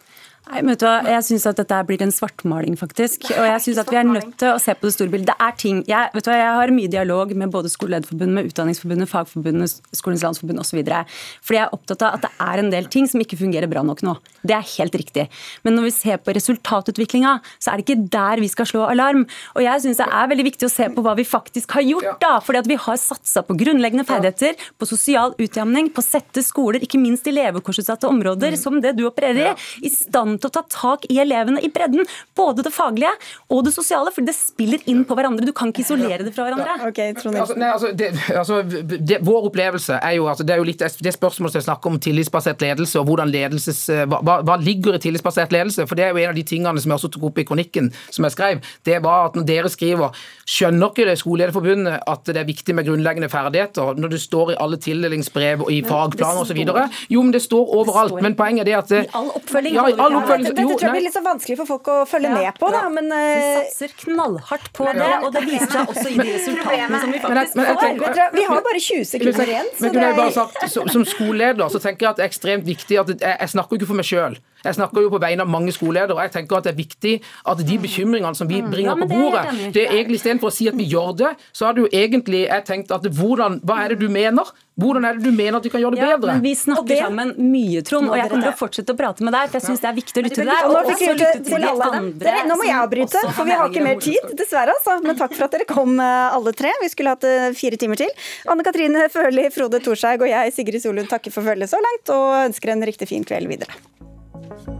Speaker 15: Nei, vet du hva? Jeg syns at dette blir en svartmaling, faktisk. Og jeg syns at vi er nødt til å se på det store bildet. Det er ting Jeg, vet du hva? jeg har mye dialog med både Skolelederforbundet, med Utdanningsforbundet, Fagforbundet, Skolens landsforbund osv. Fordi jeg er opptatt av at det er en del ting som ikke fungerer bra nok nå. Det er helt riktig. Men når vi ser på resultatutviklinga, så er det ikke der vi skal slå alarm. Og jeg syns det er veldig viktig å se på hva vi faktisk har gjort, da. Fordi at vi har satsa på grunnleggende ferdigheter, på sosial utjamning, på å sette skoler, ikke minst i levekårsutsatte områder, mm. som det du opererer i, i stand til å ta tak i elevene i bredden. Både det faglige og det sosiale, for det spiller inn på hverandre. Du kan ikke isolere det fra hverandre.
Speaker 2: Okay,
Speaker 14: altså, nei, altså, det, altså, det, vår opplevelse er jo, altså, det er jo litt det spørsmålet som jeg snakker om tillitsbasert ledelse, og hvordan ledelses, hva, hva, ligger i tillitsbasert ledelse? For Det er jo en av de tingene som jeg også tok opp i kronikken som jeg skrev. Det var at når dere skriver skjønner ikke det Skolelederforbundet at det er viktig med grunnleggende ferdigheter, når det står i alle tildelingsbrev og i fagplaner osv. Jo, men det står overalt. Men poenget er det at
Speaker 15: I all oppfølging.
Speaker 14: Ja, i all oppfølging.
Speaker 2: Dette, tror jeg blir litt så vanskelig for folk å følge ja. med på, da, men
Speaker 15: Vi eh, satser knallhardt på det, og det viser seg også i de [LAUGHS] resultatene som vi faktisk
Speaker 2: får. Vi har bare 20 sekunder igjen.
Speaker 14: Men kunne jeg bare sagt, Som skoleleder så tenker jeg at det er ekstremt viktig at jeg, jeg snakker ikke for meg sjøl. Jeg snakker jo på vegne av mange skoleledere. og jeg tenker at Det er viktig at de bekymringene som vi bringer ja, på bordet det er egentlig Istedenfor å si at vi gjør det, så har du egentlig jeg tenkt at hvordan, hva er det du mener? Hvordan er det du mener at vi kan gjøre det
Speaker 15: ja,
Speaker 14: bedre?
Speaker 15: Men Vi snakker det, sammen mye, Trond, og jeg kommer til å fortsette å prate med deg. for jeg synes det er viktig å lytte til deg.
Speaker 2: Og nå, lytte til alle. Dere, nå må jeg avbryte, for vi har ikke mer tid, dessverre. altså. Men takk for at dere kom, eh, alle tre. Vi skulle hatt eh, fire timer til. Anne Katrine Førli, Frode Thorshaug og jeg, Sigrid Solund, takker for følget så langt, og ønsker en riktig fin kveld videre.